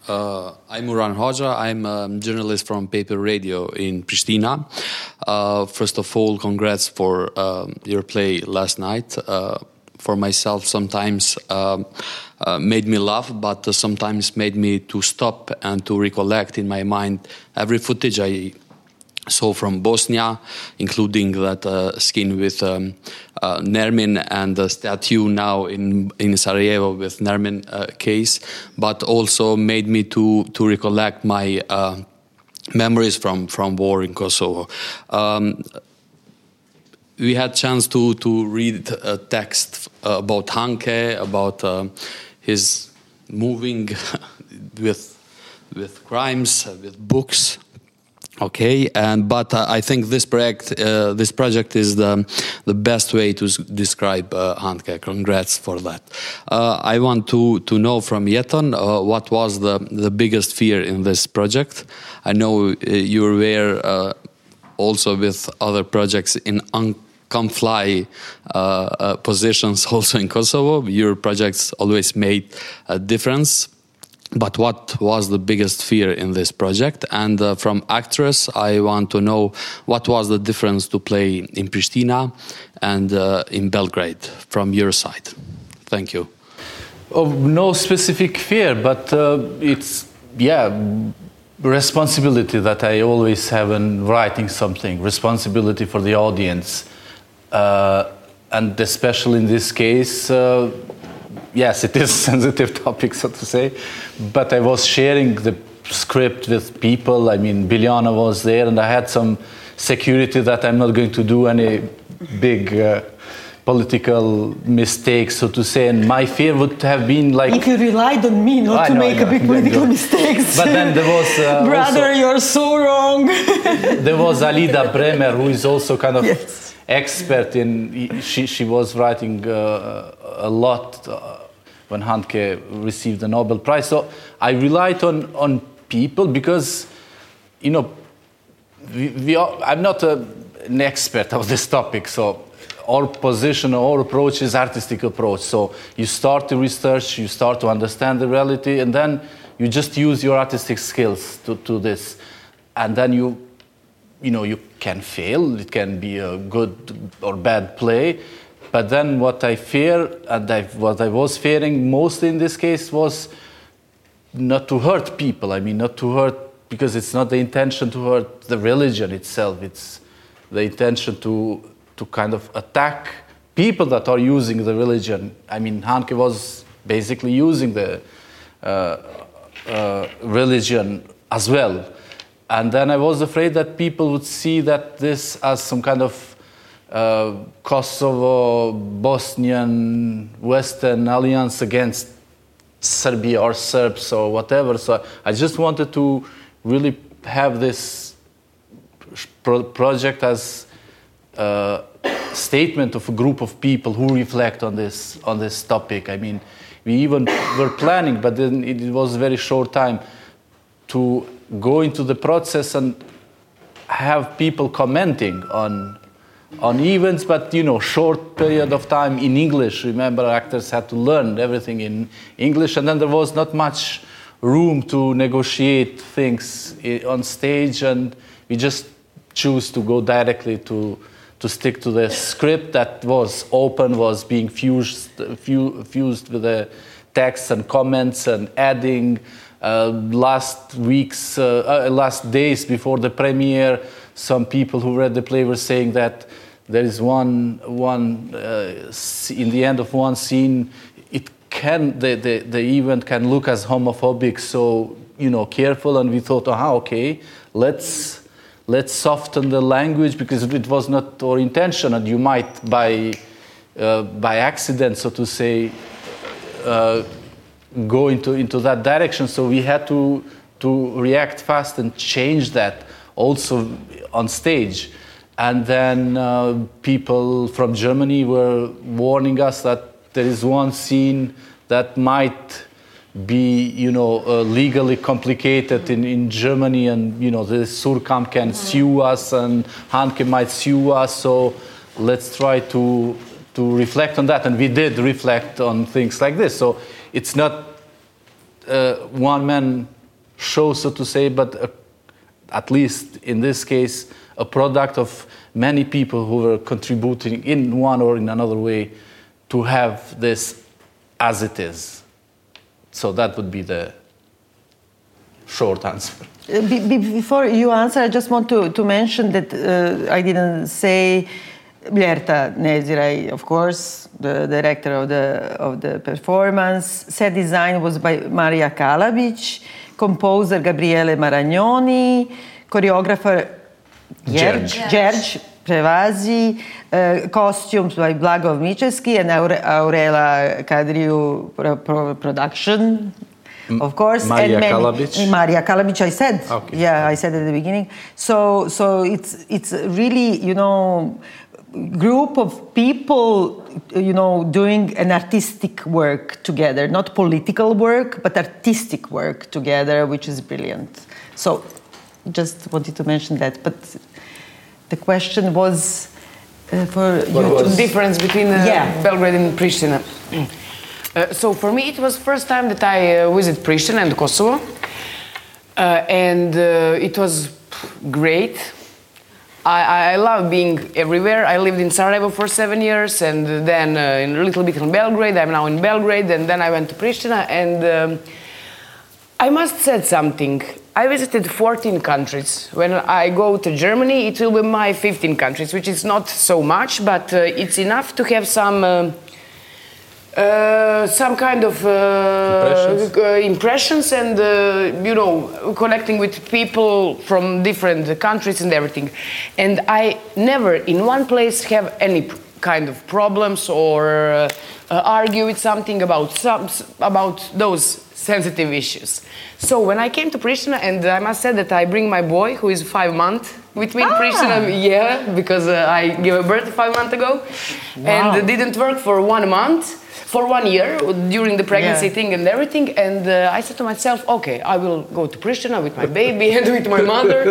Uh, I'm Muran Hoja. I'm a journalist from Paper Radio in Pristina. Uh, first of all, congrats for um, your play last night. Uh, for myself, sometimes um, uh, made me laugh, but uh, sometimes made me to stop and to recollect in my mind every footage I saw from Bosnia, including that uh, skin with um, uh, Nermin and the statue now in in Sarajevo with Nermin uh, case, but also made me to to recollect my uh, memories from from war in Kosovo. Um, we had chance to to read a text about Handke, about his moving with with crimes, uh, with books. Okay, and but uh, I think this project uh, this project is the the best way to describe uh, Handke. Congrats for that. Uh, I want to to know from Jeton uh, what was the the biggest fear in this project. I know you were also with other projects in come fly uh, uh, positions also in Kosovo. Your projects always made a difference. But what was the biggest fear in this project? And uh, from actress, I want to know what was the difference to play in Pristina and uh, in Belgrade from your side. Thank you. Oh, no specific fear, but uh, it's yeah responsibility that I always have in writing something. Responsibility for the audience uh, and especially in this case, uh, yes, it is a sensitive topic, so to say. But I was sharing the script with people. I mean, Biljana was there, and I had some security that I'm not going to do any big. Uh, political mistakes, so to say, and my fear would have been like. If you relied on me not I to know, make a big political mistakes. But then there was. Uh, Brother, also, you're so wrong. there was Alida Bremer, who is also kind of yes expert in. She she was writing uh, a lot uh, when Handke received the Nobel Prize. So I relied on on people because, you know, we, we are, I'm not a, an expert of this topic, so our position, our approach is artistic approach. So you start to research, you start to understand the reality, and then you just use your artistic skills to, to this, and then you you know, you can fail. It can be a good or bad play. But then what I fear, and I, what I was fearing most in this case was not to hurt people. I mean, not to hurt, because it's not the intention to hurt the religion itself. It's the intention to, to kind of attack people that are using the religion. I mean, Handke was basically using the uh, uh, religion as well. And then I was afraid that people would see that this as some kind of uh, Kosovo, Bosnian, Western alliance against Serbia or Serbs or whatever. So I just wanted to really have this pro project as a statement of a group of people who reflect on this on this topic. I mean, we even were planning, but then it was a very short time to go into the process and have people commenting on on events, but you know, short period of time in English. Remember, actors had to learn everything in English, and then there was not much room to negotiate things eh, on stage, and we just choose to go directly to to stick to the script that was open, was being fused fused with the text and comments and adding. Uh, last weeks, uh, uh, last days before the premiere, some people who read the play were saying that there is one, one in the end of one scene, it can the, the, the event can look as homophobic. So you know, careful. And we thought, oh, okay, let's let's soften the language because it was not our intention, and you might by uh, by accident, so to say, uh, go into, into that direction. So we had to, to react fast and change that also on stage. And then uh, people from Germany were warning us that there is one scene that might be, you know, uh, legally complicated in, in Germany, and you know, the Suhrkamp can sue us, and Handke might sue us. So let's try to to reflect on that, and we did reflect on things like this. So it's not uh, one man show, so to say, but a, at least in this case, a product of many people who were contributing in one or in another way to have this as it is. So that would be the short answer. Uh, be- be- before you answer, I just want to, to mention that uh, I didn't say Blerta Neziraj, of course, the director of the, of the performance. Set design was by Maria Kalabic, composer Gabriele Maragnoni, choreographer Gjergj, Gjergj. Prevazi, uh, costumes by Blagoj Mičevski and Aure- Aurela Kadriu pro, pro, production, of course. Maria many- Kalabic? Maria Kalabic, I said. Okay. Yeah, I said at the beginning. So, so it's it's really you know group of people you know doing an artistic work together, not political work, but artistic work together, which is brilliant. So, just wanted to mention that. But the question was uh, for you. was- to- difference between uh, Yeah. Belgrade and Pristina. Uh, so for me, it was first time that I uh, visit Pristina and Kosovo, uh, and uh, it was great. I, I love being everywhere. I lived in Sarajevo for seven years, and then uh, in a little bit in Belgrade. I'm now in Belgrade, and then I went to Pristina, and um, I must said something. I visited 14 countries. When I go to Germany, it will be my 15 countries, which is not so much, but uh, it's enough to have some. um uh, some kind of uh, Impressions? uh, impressions and uh, you know connecting with people from different countries and everything. And i never in one place have any kind of problems or uh, uh, argue with something about some about those sensitive issues. So when i came to pristina and i must say that i bring my boy who is five months with me in pristina yeah because uh, i gave birth five months ago and it didn't work for one month for one year during the pregnancy Yeah. thing and everything. And uh, I said to myself, okay, I will go to Pristina with my baby and with my mother,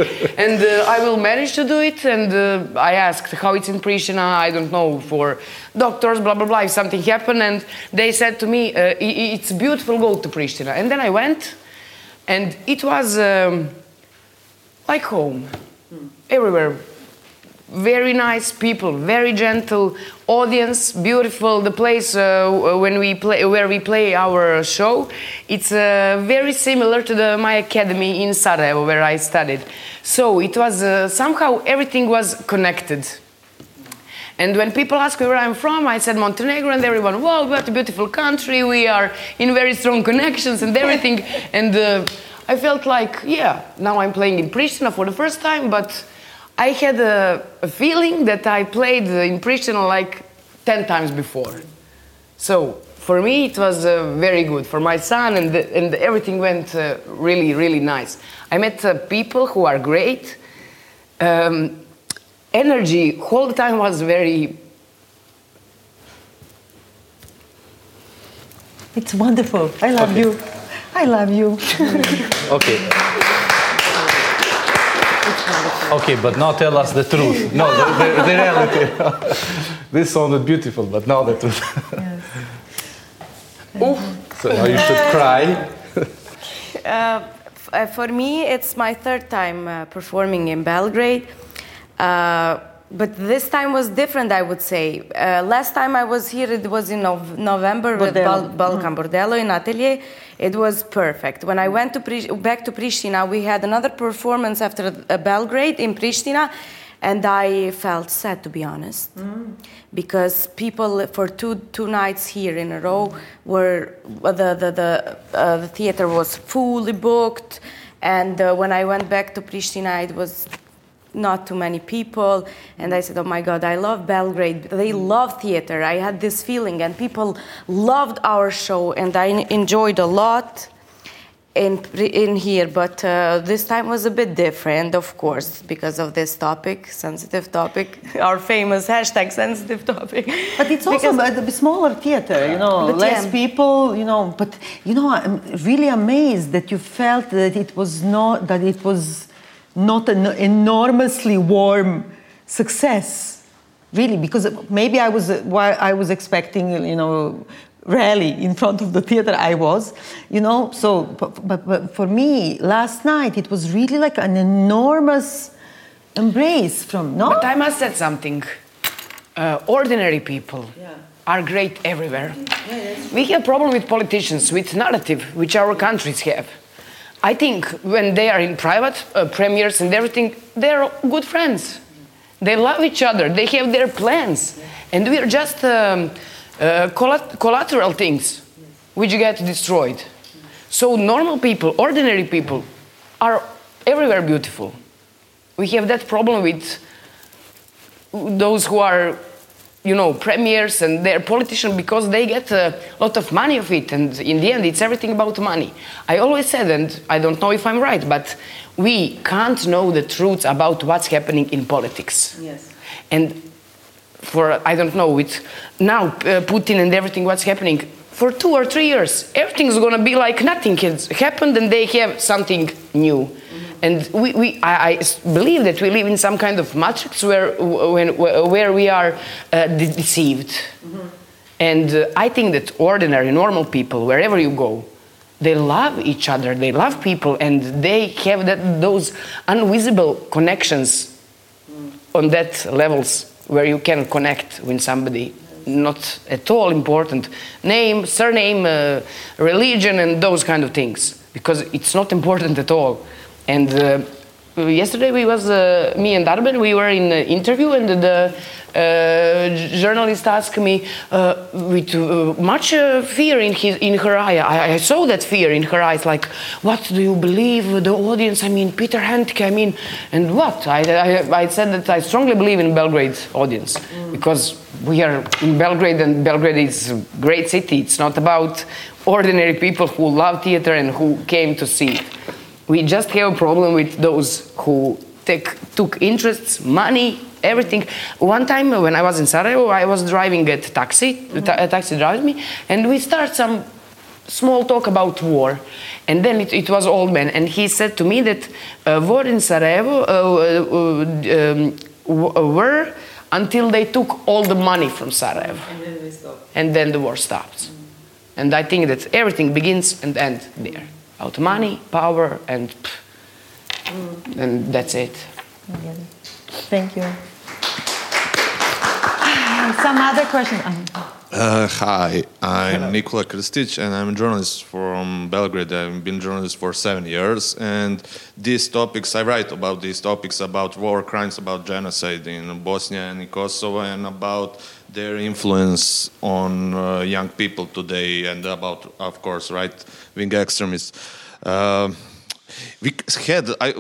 and uh, I will manage to do it. And uh, I asked how it's in Pristina. I don't know for doctors, blah blah blah. If something happened, and they said to me, uh, it's beautiful. Go to Pristina. And then I went, and it was um, like home, everywhere very nice people, very gentle audience, beautiful. The place uh, when we play, where we play our show, it's uh, very similar to the, my academy in Sarajevo where I studied. So it was uh, somehow everything was connected. And when people ask me where I'm from, I said Montenegro, and everyone, wow, what a beautiful country. We are in very strong connections and everything. and uh, I felt like, yeah, now I'm playing in Pristina for the first time, but I had a, a feeling that I played in Pristina like 10 times before. So for me, it was uh, very good. For my son, and, and everything went uh, really, really nice. I met uh, people who are great. Um, energy whole time was very It's wonderful. I love you. I love you. Okay. Okay, but now tell us the truth. No, the, the, the reality. this sounded beautiful, but now the truth. so now you should cry. Uh, uh, for me, it's my third time uh, performing in Belgrade. Uh, but this time was different, I would say. Uh, last time I was here, it was in Nov- November with Bal- Balkan Bordello in Atelier. It was perfect. When I went to Pri- back to Pristina, we had another performance after uh, Belgrade in Pristina, and I felt sad, to be honest, because people for two two nights here in a row were uh, the the the, uh, the theater was fully booked, and uh, when I went back to Pristina, it was not too many people and i said oh my god i love belgrade they love theater i had this feeling and people loved our show and i enjoyed a lot in, in here but uh, this time was a bit different of course because of this topic sensitive topic our famous hashtag sensitive topic But it's also Because- a, smaller theater, you know, less yeah. people, you know. But you know, I'm really amazed that you felt that it was not that it was not an enormously warm success, really, because maybe I was while I was expecting, you know. Rally in front of the theater, I was, you know. So, but, but, but for me, last night it was really like an enormous embrace from no. But I must say something. Uh, ordinary people are great everywhere. we have problem with politicians, with narrative, which our countries have. I think when they are in private uh, premieres and everything, they're good friends. They love each other. They have their plans, and we are just um, uh, collat- collateral things, which get destroyed. So normal people, ordinary people, are everywhere beautiful. We have that problem with those who are you know premiers and they're politicians because they get a lot of money of it. And in the end it's everything about money. I always said and i don't know if i'm right but we can't know the truth about what's happening in politics. Yes. and for i don't know with now uh, putin and everything what's happening for two or three years everything's going to be like nothing has happened and they have something new and we, we I, I believe that we live in some kind of matrix where when, where we are uh, de- deceived. And uh, i think that ordinary normal people wherever you go they love each other they love people and they have that, those invisible connections on that levels where you can connect with somebody. Not at all important. Name surname uh, religion and those kind of things. Because it's not important at all and uh, yesterday we was uh, me and Arben we were in an interview and the uh, journalist asked me with much fear in his in her eye. I, I saw that fear in her eyes like what do you believe the audience? I mean Peter Handke I mean and what? I, I, I said that I strongly believe in Belgrade audience because we are in Belgrade and Belgrade is a great city. It's not about ordinary people who love theater and who came to see it we just have a problem with those who take, took interests, money, everything. One time when I was in Sarajevo, I was driving a taxi, a ta- a taxi drives me, and we start some small talk about war. And then it, it was old man, and he said to me that uh, war in Sarajevo uh, uh, um, w- were until they took all the money from Sarajevo. And then and then the war stops. And I think that everything begins and ends there. Out money, power, and pff, mm. and that's it. Thank you. Some other question. Um, Uh, hi, I'm Nikola Kristic and I'm a journalist from Belgrade. I've been a journalist for seven years, and these topics I write about these topics about war crimes, about genocide in Bosnia and in Kosovo, and about their influence on uh, young people today, and about, of course, right-wing extremists. Uh, we had I,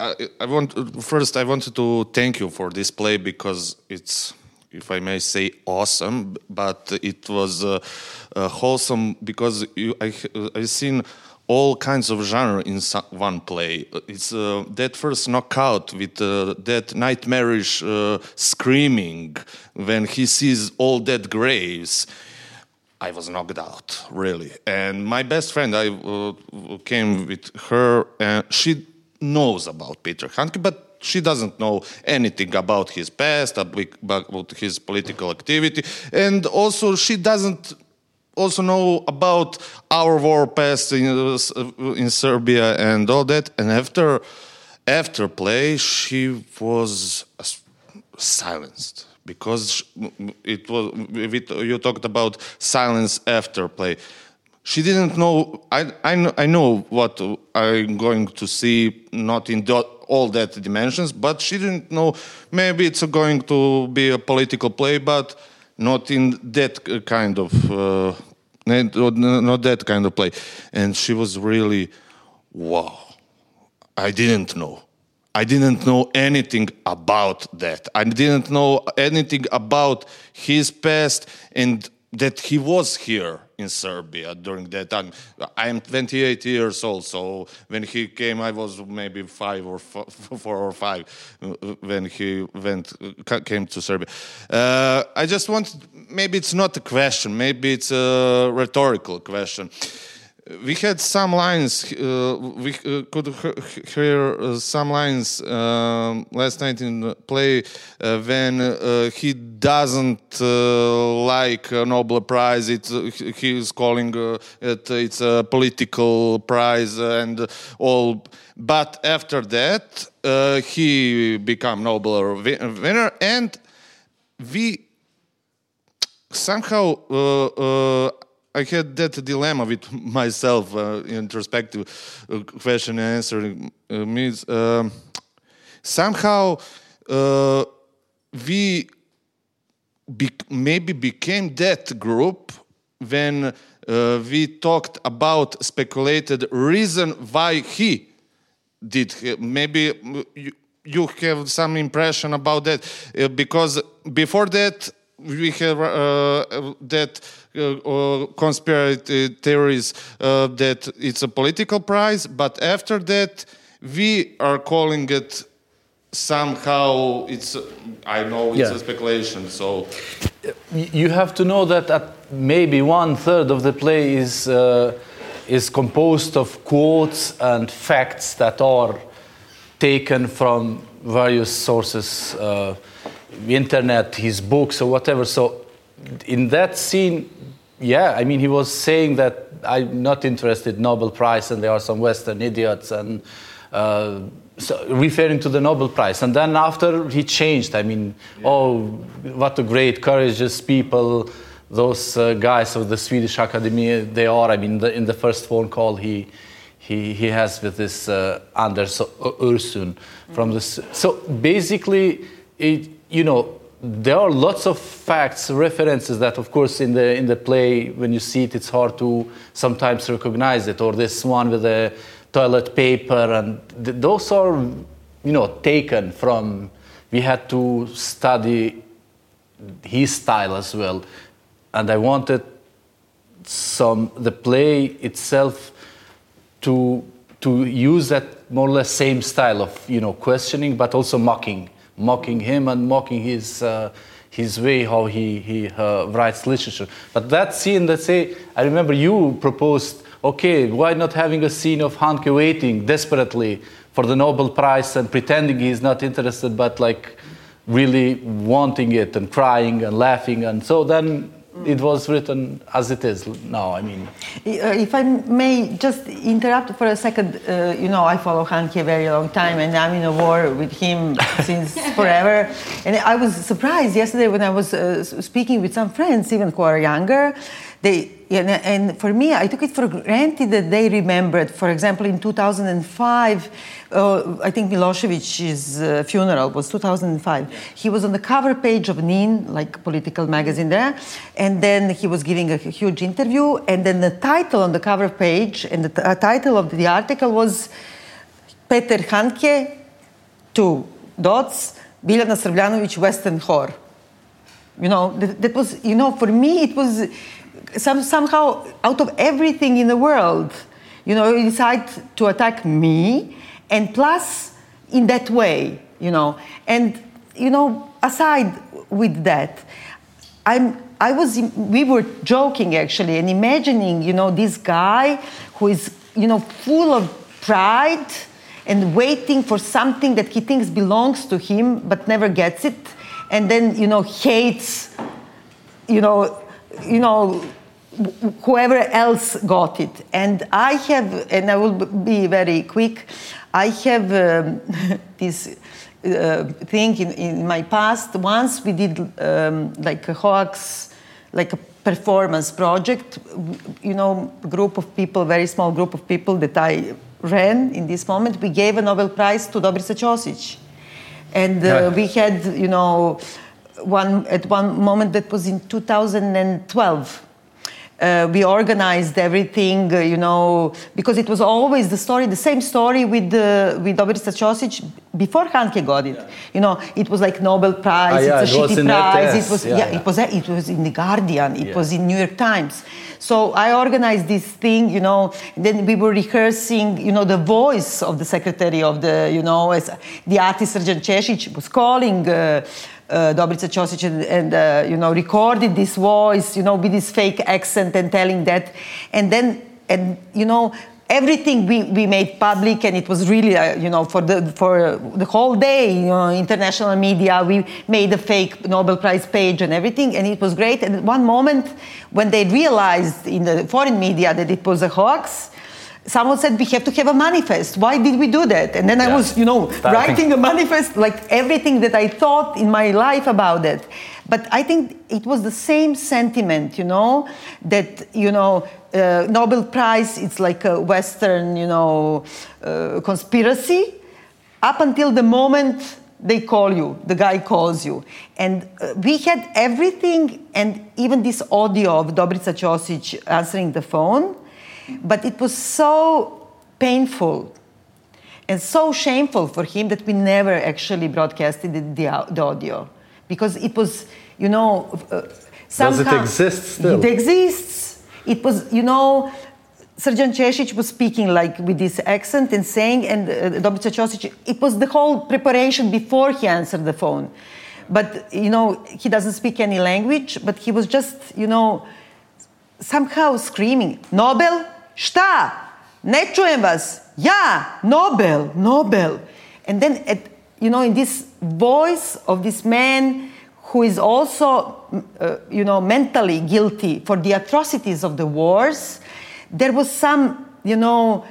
I, I want first I wanted to thank you for this play because it's if I may say awesome but it was uh, uh, wholesome because you, I I seen all kinds of genre in one play it's uh, that first knockout with uh, that nightmarish uh, screaming when he sees all dead graves I was knocked out, really. And my best friend, I uh, came with her, and she knows about Peter Handke, but she doesn't know anything about his past, about his political activity, and also she doesn't also know about our war past in, uh, in Serbia and all that. And after after play, she was silenced because it was you talked about silence after play she didn't know I, I, I know what i'm going to see not in the, all that dimensions but she didn't know maybe it's going to be a political play but not in that kind of uh, not that kind of play. And she was really wow. I didn't know. I didn't know anything about that. I didn't know anything about his past and that he was here in Serbia during that time. I am 28 years old, so when he came, I was maybe five or four or five uh, when he went came to Serbia. Uh, I just want maybe it's not a question, maybe it's a rhetorical question we had some lines. Uh, we uh, could hear uh, some lines um, last night in play uh, when uh, he doesn't like a Nobel Prize. It's he is calling it it's a political prize and all. But after that, he became Nobel winner, and we somehow I had that dilemma with myself, uh, introspective uh, question and answering uh, means um, somehow uh, we be maybe became that group when uh, we talked about speculated reason why he did maybe you, you have some impression about that uh, because before that we have uh, that uh, conspiracy theories uh, that it's a political prize, but after that, we are calling it somehow it's i know it's yeah. a speculation so you have to know that at maybe one third of the play is uh, is composed of quotes and facts that are taken from various sources uh, internet his books or whatever so in that scene yeah, I mean, he was saying that I'm not interested Nobel Prize, and there are some Western idiots, and uh, so referring to the Nobel Prize. And then after he changed, I mean, yeah. oh, what a great, courageous people those uh, guys of the Swedish Academy they are. I mean, the, in the first phone call he he, he has with this uh, Anders Ursun from the so basically, it, you know, there are lots of facts, references that, of course, in the in the play, when you see it, it's hard to sometimes recognize it. Or this one with the toilet paper, and th- those are, you know, taken from. We had to study his style as well, and I wanted some the play itself to to use that more or less same style of you know questioning, but also mocking mocking him and mocking his, uh, his way how he, he uh, writes literature. But that scene, let's say, I remember you proposed, okay, why not having a scene of Handke waiting desperately for the Nobel Prize and pretending he's not interested, but like really wanting it and crying and laughing. And so then it was written as it is now. I mean, uh, if I may just interrupt for a second, uh, you know, I follow Handke a very long time, and I'm in a war with him since forever. And I was surprised yesterday when I was uh, speaking with some friends, even who are younger. They and for me, I took it for granted that they remembered. For example, in 2005, uh, I think Milosevic's uh, funeral was 2005. He was on the cover page of NIN, like political magazine there, and then he was giving a huge interview. And then the title on the cover page and the uh, title of the article was Peter Handke, two dots, Biljana Srbljanović, Western Whore. You know, that, that was, you know, for me, it was some, somehow out of everything in the world, you know, you decide to attack me, and plus in that way, you know. And, you know, aside with that, I'm, I was, we were joking actually and imagining, you know, this guy who is, you know, full of pride and waiting for something that he thinks belongs to him but never gets it, and then you know hates, you know, you know whoever else got it. And I have, and I will be very quick, I have um, this uh, thing in, in my past. Once we did um, like a hoax, like a performance project, you know, group of people, very small group of people that I ran in this moment, we gave a Nobel Prize to Dobrica Ćosić. And uh, we had, you know, one at one moment that was in 2012 uh, we organized everything, uh, you know, because it was always the story, the same story with uh, with Dobrica Ćosić before Handke got it. Yeah. You know, it was like Nobel Prize, ah, yeah, it's a it shitty prize. RTS. It was yeah, yeah, it was it was in the Guardian, it was in New York Times. So I organized this thing, you know. Then we were rehearsing, you know, the voice of the secretary of the, you know, as the artist Srđan Češić was calling. Uh, uh, Dobrica Ćosić and, and uh, you know recorded this voice, you know, with this fake accent and telling that, and then and you know everything we, we made public and it was really uh, you know for the for the whole day you know international media we made a fake nobel prize page and everything and it was great. And at one moment when they realized in the foreign media that it was a hoax someone said we have to have a manifest. Why did we do that? And then yeah. I was, you know, writing a manifest, like everything that I thought in my life about it. But I think it was the same sentiment, you know, that you know, uh, Nobel Prize. It's like a Western, you know, uh, conspiracy. Up until the moment they call you, the guy calls you. And uh, we had everything, and even this audio of Dobrica Ćosić answering the phone but it was so painful and so shameful for him that we never actually broadcasted the, the, audio because it was, you know, uh, somehow. Does it exist still? It exists. It was, you know, Srđan Češić was speaking like with this accent and saying, and uh, Dobrica Ćosić, it was the whole preparation before he answered the phone. But, you know, he doesn't speak any language, but he was just, you know, somehow screaming, Nobel, Šta? Ne čujem vas. Ja, Nobel, Nobel. And then, at, you know, in this voice of this man who is also, uh, you know, mentally guilty for the atrocities of the wars, there was some, you know,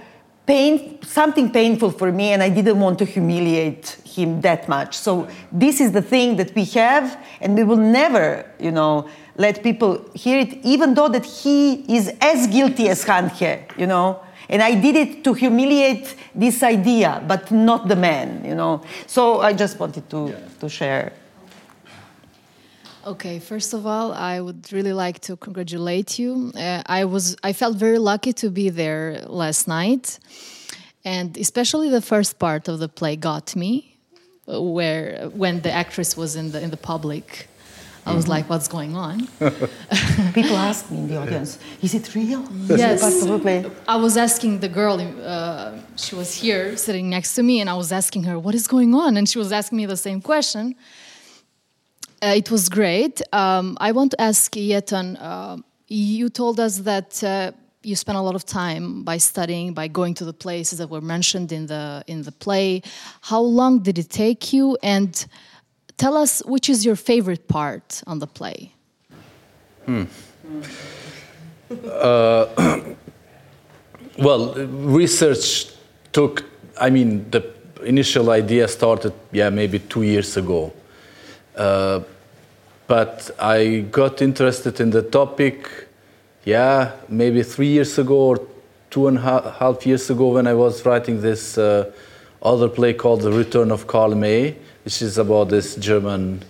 pain, something painful for me, and I didn't want to humiliate him that much. So this is the thing that we have, and we will never, you know, let people hear it, even though that he is as guilty as Handke, you know. And I did it to humiliate this idea, but not the man, you know. So I just wanted to, yeah. to share. Okay, first of all, I would really like to congratulate you. Uh, I was I felt very lucky to be there last night, and especially the first part of the play got me, where when the actress was in the in the public I was like, what's going on? People ask me in the audience, is it real? Yes. Absolutely. I was asking the girl, uh, she was here sitting next to me, and I was asking her, what is going on? And she was asking me the same question. Uh, it was great. Um, I want to ask Jeton, uh, you told us that uh, you spent a lot of time by studying, by going to the places that were mentioned in the in the play. How long did it take you? And Tell us which is your favorite part on the play. Hmm. Uh, well, research took, I mean, the initial idea started, yeah, maybe two years ago. Uh, but I got interested in the topic, yeah, maybe three years ago or two and a half years ago when I was writing this uh, other play called The Return of Karl May which is about this German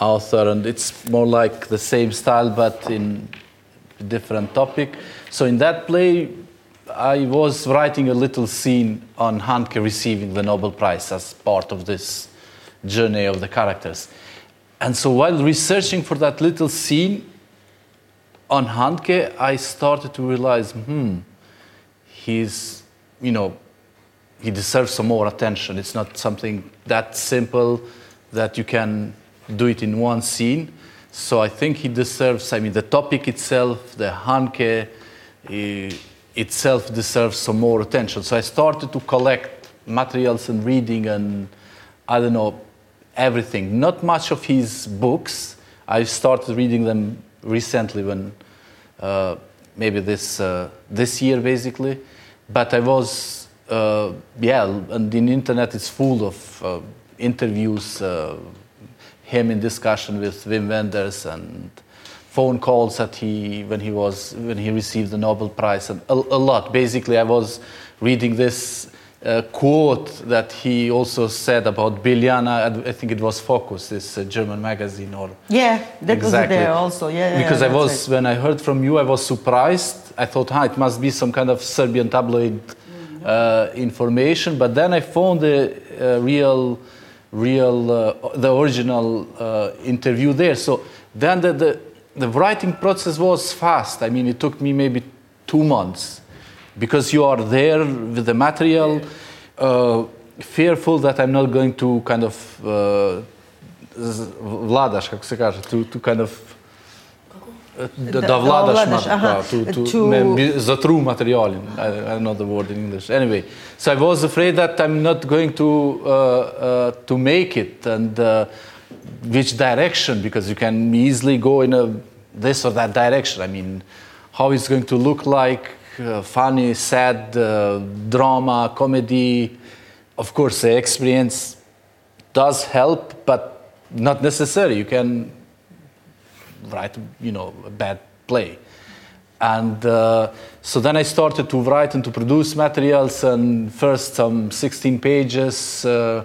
author, and it's more like the same style but in different topic. So in that play, I was writing a little scene on Handke receiving the Nobel Prize as part of this journey of the characters. And so while researching for that little scene on Handke, I started to realize, hmm, he's, you know, he deserves some more attention. It's not something that simple that you can do it in one scene. So I think he deserves, I mean, the topic itself, the Handke itself deserves some more attention. So I started to collect materials and reading and I don't know everything. Not much of his books. I started reading them recently when uh, maybe this uh, this year basically, but I was uh, yeah, and the internet is full of uh, interviews, uh, him in discussion with Wim Wenders and phone calls that he when he was when he received the Nobel Prize and a, a lot. Basically, I was reading this uh, quote that he also said about Biljana. I think it was Focus, this uh, German magazine, or yeah, that exactly. was there also. Yeah, yeah because I was when I heard from you, I was surprised. I thought, ah, it must be some kind of Serbian tabloid uh, information. But then I found the uh, real, real, uh, the original uh, interview there. So then the, the the writing process was fast. I mean, it took me maybe two months because you are there with the material, uh, fearful that I'm not going to kind of uh, vladaš, kako to, to kind of da, da vladaš, vladaš aha, to, to, to me, za true material. I, I don't know the word in English. Anyway, so I was afraid that I'm not going to uh, uh, to make it and uh, which direction because you can easily go in a this or that direction. I mean, how it's going to look like, uh, funny, sad, uh, drama, comedy. Of course, the experience does help, but not necessary. You can write, you know, a bad play. And uh, so then I started to write and to produce materials, and first some 16 pages uh,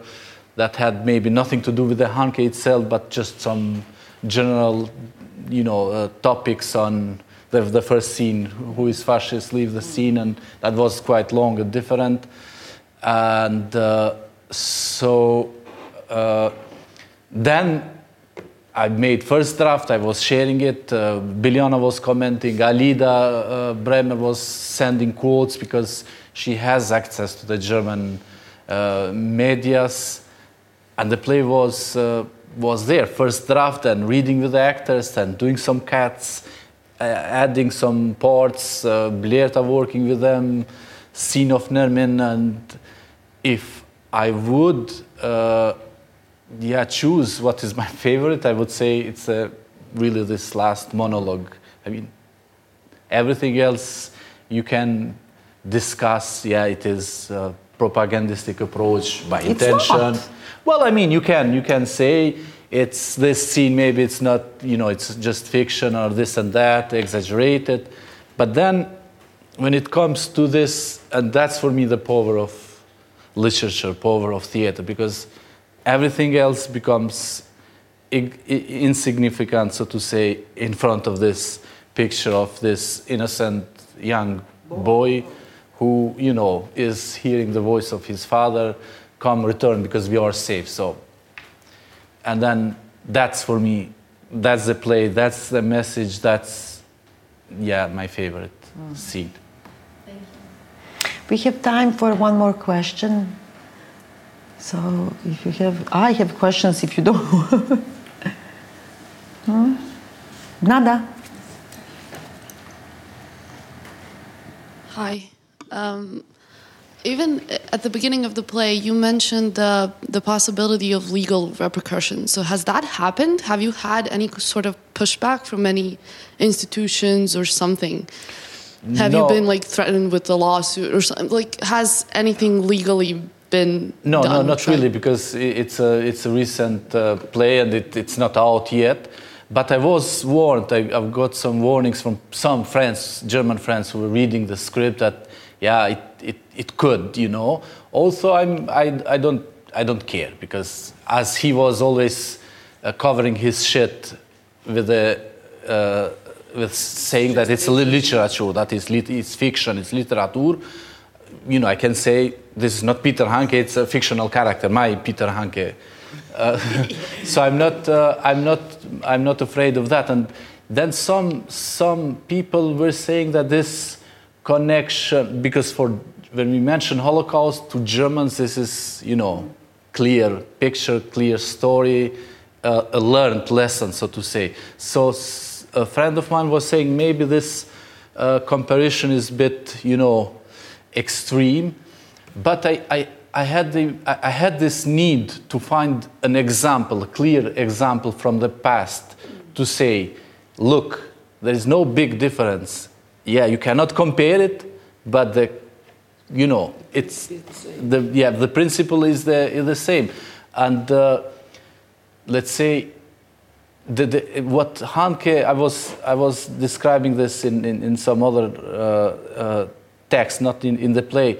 that had maybe nothing to do with the Handke itself, but just some general you know, uh, topics on the, the first scene, who is fascist, leave the scene, and that was quite long and different. And uh, so uh, then I made first draft. I was sharing it. Uh, was commenting. Alida uh, Bremer was sending quotes because she has access to the German uh, medias, and the play was uh, was there, first draft, and reading with the actors and doing some cuts, uh, adding some parts, uh, Blerta working with them, scene of Nermin, and if I would, uh, yeah, choose what is my favorite, I would say it's uh, really this last monologue. I mean, everything else you can discuss. Yeah, it is a propagandistic approach by intention. Well, I mean, you can you can say it's this scene. Maybe it's not you know it's just fiction or this and that exaggerated, but then when it comes to this, and that's for me the power of literature, power of theater, because everything else becomes insignificant, so to say, in front of this picture of this innocent young boy who, you know, is hearing the voice of his father come return because we are safe. So, and then that's for me, that's the play, that's the message, that's, yeah, my favorite mm. scene. Thank you. We have time for one more question. So if you have, I have questions if you don't. hmm? Nada. Hi. Um, even at the beginning of the play, you mentioned the the possibility of legal repercussions. So has that happened? Have you had any sort of pushback from any institutions or something? Have no. you been like threatened with a lawsuit or something? Like, has anything legally been? No, no, not really, because it's a it's a recent uh, play and it, it's not out yet. But I was warned. I, I've got some warnings from some friends, German friends, who were reading the script that yeah, it, it, it could, you know. Also, I'm, I, I, don't, I don't care because as he was always uh, covering his shit with, the, uh, with saying that it's literature, that is lit- it's fiction, it's literature, you know, I can say this is not Peter Handke, it's a fictional character, my Peter Handke. Uh, so I'm not, uh, I'm, not, I'm not afraid of that. And then some, some people were saying that this connection because for when we mention Holocaust to Germans, this is you know clear picture, clear story, uh, a learned lesson, so to say. So a friend of mine was saying maybe this uh, comparison is a bit you know extreme, but I, I I had, the, I had this need to find an example, a clear example from the past to say, look, there is no big difference. Yeah, you cannot compare it, but the, you know, it's, the, yeah, the principle is the, is the same. And uh, let's say, the, the, what Handke, I was, I was describing this in, in, in some other uh, uh, text, not in, in the play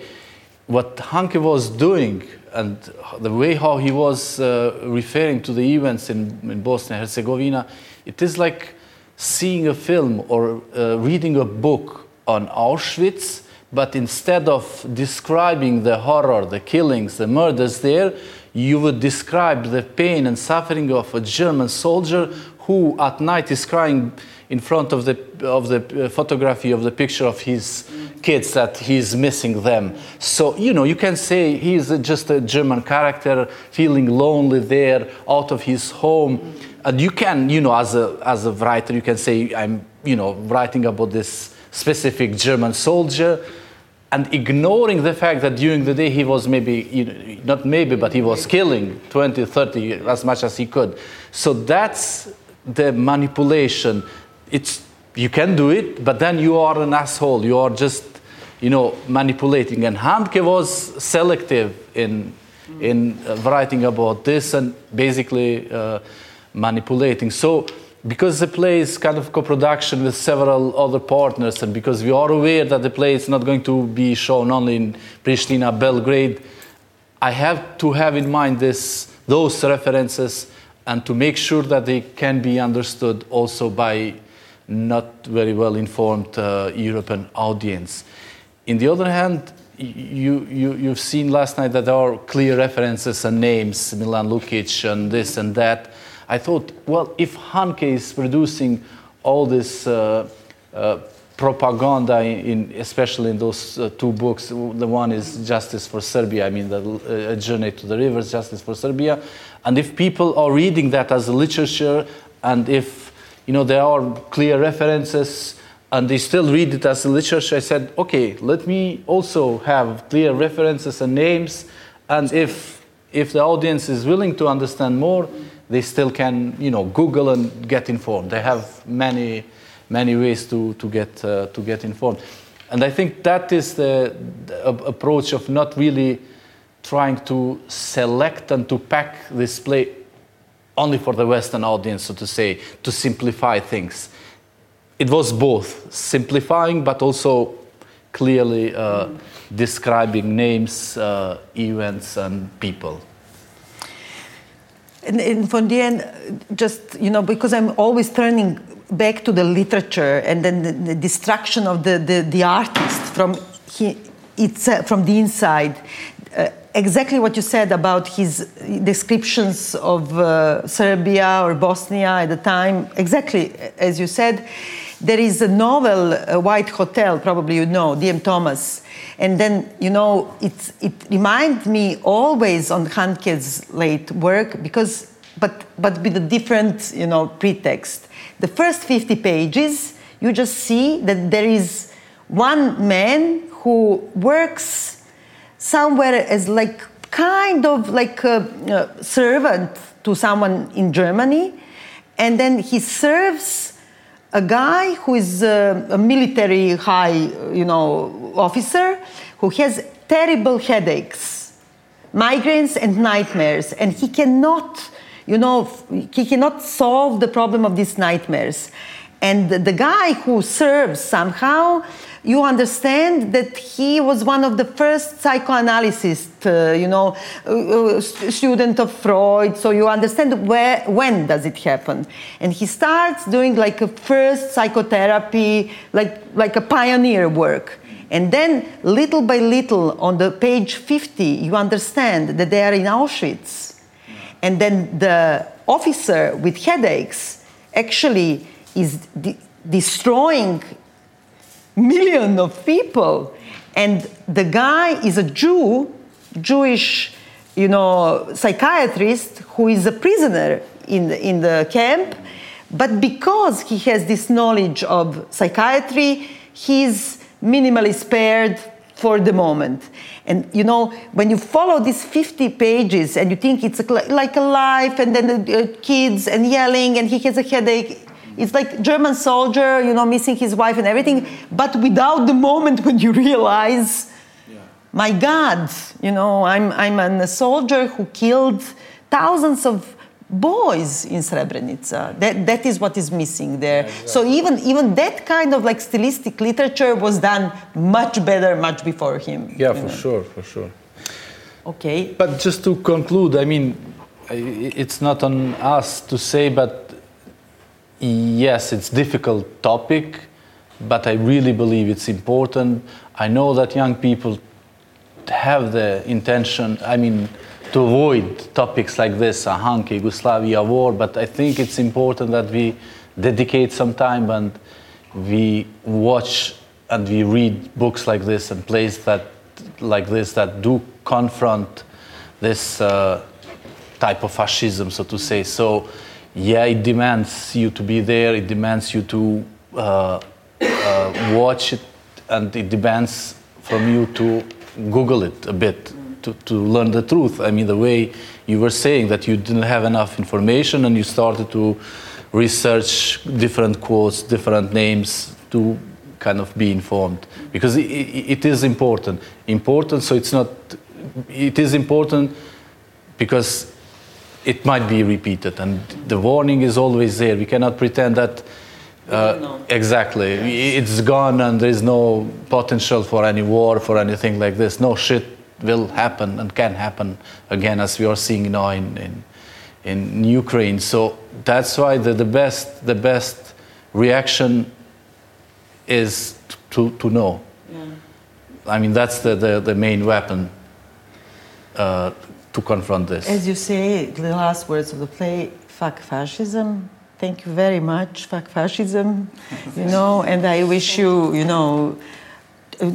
what Handke was doing and the way how he was uh, referring to the events in, in Bosnia and Herzegovina, it is like seeing a film or uh, reading a book on Auschwitz, but instead of describing the horror, the killings, the murders there, you would describe the pain and suffering of a German soldier who at night is crying in front of the, of the uh, photography of the picture of his kids that he's missing them. So, you know, you can say he's just a German character feeling lonely there out of his home. And you can, you know, as a, as a writer, you can say, I'm, you know, writing about this specific German soldier and ignoring the fact that during the day he was maybe, you know, not maybe, but he was killing 20, 30, as much as he could. So that's the manipulation. It's, you can do it, but then you are an asshole. You are just you know, manipulating. And Handke was selective in, in uh, writing about this and basically uh, manipulating. So, because the play is kind of co-production with several other partners, and because we are aware that the play is not going to be shown only in Pristina, Belgrade, I have to have in mind this, those references and to make sure that they can be understood also by not very well informed uh, European audience. In the other hand, you, you, you've seen last night that there are clear references and names, Milan Lukic and this and that. I thought, well, if Handke is producing all this uh, uh, propaganda, in, especially in those uh, two books, the one is Justice for Serbia, I mean, the uh, Journey to the Rivers, Justice for Serbia, and if people are reading that as literature, and if you know there are clear references and they still read it as literature, I said, okay, let me also have clear references and names, and if if the audience is willing to understand more, they still can, you know, Google and get informed. They have many many ways to to get uh, to get informed, and I think that is the, the approach of not really trying to select and to pack this play only for the Western audience, so to say, to simplify things it was both simplifying but also clearly uh, describing names, uh, events, and people. And, and the end, just you know, because I'm always turning back to the literature and then the, the destruction of the, the, the artist from he, it's uh, from the inside. Uh, exactly what you said about his descriptions of uh, Serbia or Bosnia at the time. Exactly as you said there is a novel, a White Hotel, probably you know, D.M. Thomas. And then, you know, it, it reminds me always on Handke's late work because, but, but with a different, you know, pretext. The first 50 pages, you just see that there is one man who works somewhere as like kind of like a, a servant to someone in Germany. And then he serves a guy who is a, a military high, you know, officer who has terrible headaches, migraines and nightmares, and he cannot, you know, he cannot solve the problem of these nightmares. And the, the guy who serves somehow you understand that he was one of the first psychoanalysts, uh, you know, uh, uh student of Freud. So you understand where, when does it happen. And he starts doing like a first psychotherapy, like, like a pioneer work. And then, little by little, on the page 50, you understand that they are in Auschwitz. And then the officer with headaches actually is de- destroying million of people. And the guy is a Jew, Jewish, you know, psychiatrist who is a prisoner in the, in the camp. But because he has this knowledge of psychiatry, he's minimally spared for the moment. And you know, when you follow these 50 pages and you think it's like a life, and then the kids and yelling, and he has a headache. It's like German soldier, you know, missing his wife and everything, but without the moment when you realize, yeah. my God, you know, I'm, I'm a soldier who killed thousands of boys in Srebrenica. That, that is what is missing there. Yeah, exactly. So even, even that kind of like stylistic literature was done much better much before him. Yeah, for know. sure, for sure. Okay. But just to conclude, I mean, it's not on us to say, but yes, it's difficult topic, but I really believe it's important. I know that young people have the intention, I mean, to avoid topics like this, a hunk Yugoslavia war, but I think it's important that we dedicate some time and we watch and we read books like this and plays that like this that do confront this uh, type of fascism, so to say. So, yeah, it demands you to be there. It demands you to uh, uh, watch it, and it demands from you to Google it a bit to, to learn the truth. I mean, the way you were saying that you didn't have enough information and you started to research different quotes, different names to kind of be informed because it, it is important. Important, so it's not, it is important because it might be repeated and the warning is always there. We cannot pretend that. Uh, exactly. It's gone and there is no potential for any war, for anything like this. No shit will happen and can happen again, as we are seeing now in, in, in Ukraine. So that's why the, the, best, the best reaction is to, to know. Yeah. I mean, that's the, the, the main weapon uh, to confront this. As you say, the last words of the play, fuck fascism. Thank you very much, fuck fascism. you know, and I wish you, you know,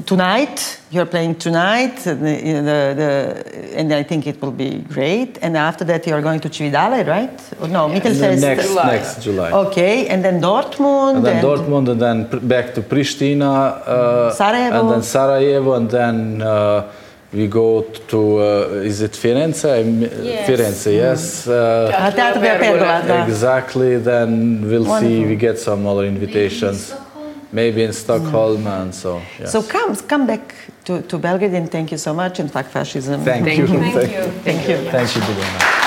tonight you're playing tonight the, the, the, and i think it will be great and after that you're going to cividale right no yeah. Mittelfest next july. next july okay and then dortmund and then and dortmund and then back to pristina uh, sarajevo and then sarajevo and then uh, we go to uh, is it Firenze? Yes. Firenze, yes. Uh, exactly. Then we'll Wonderful. see. We get some other invitations maybe in Stockholm and so. Yes. So come come back to, to Belgrade and thank you so much and fuck fascism. Thank, thank you. Thank, thank you. Thank you. Thank you. Thank you.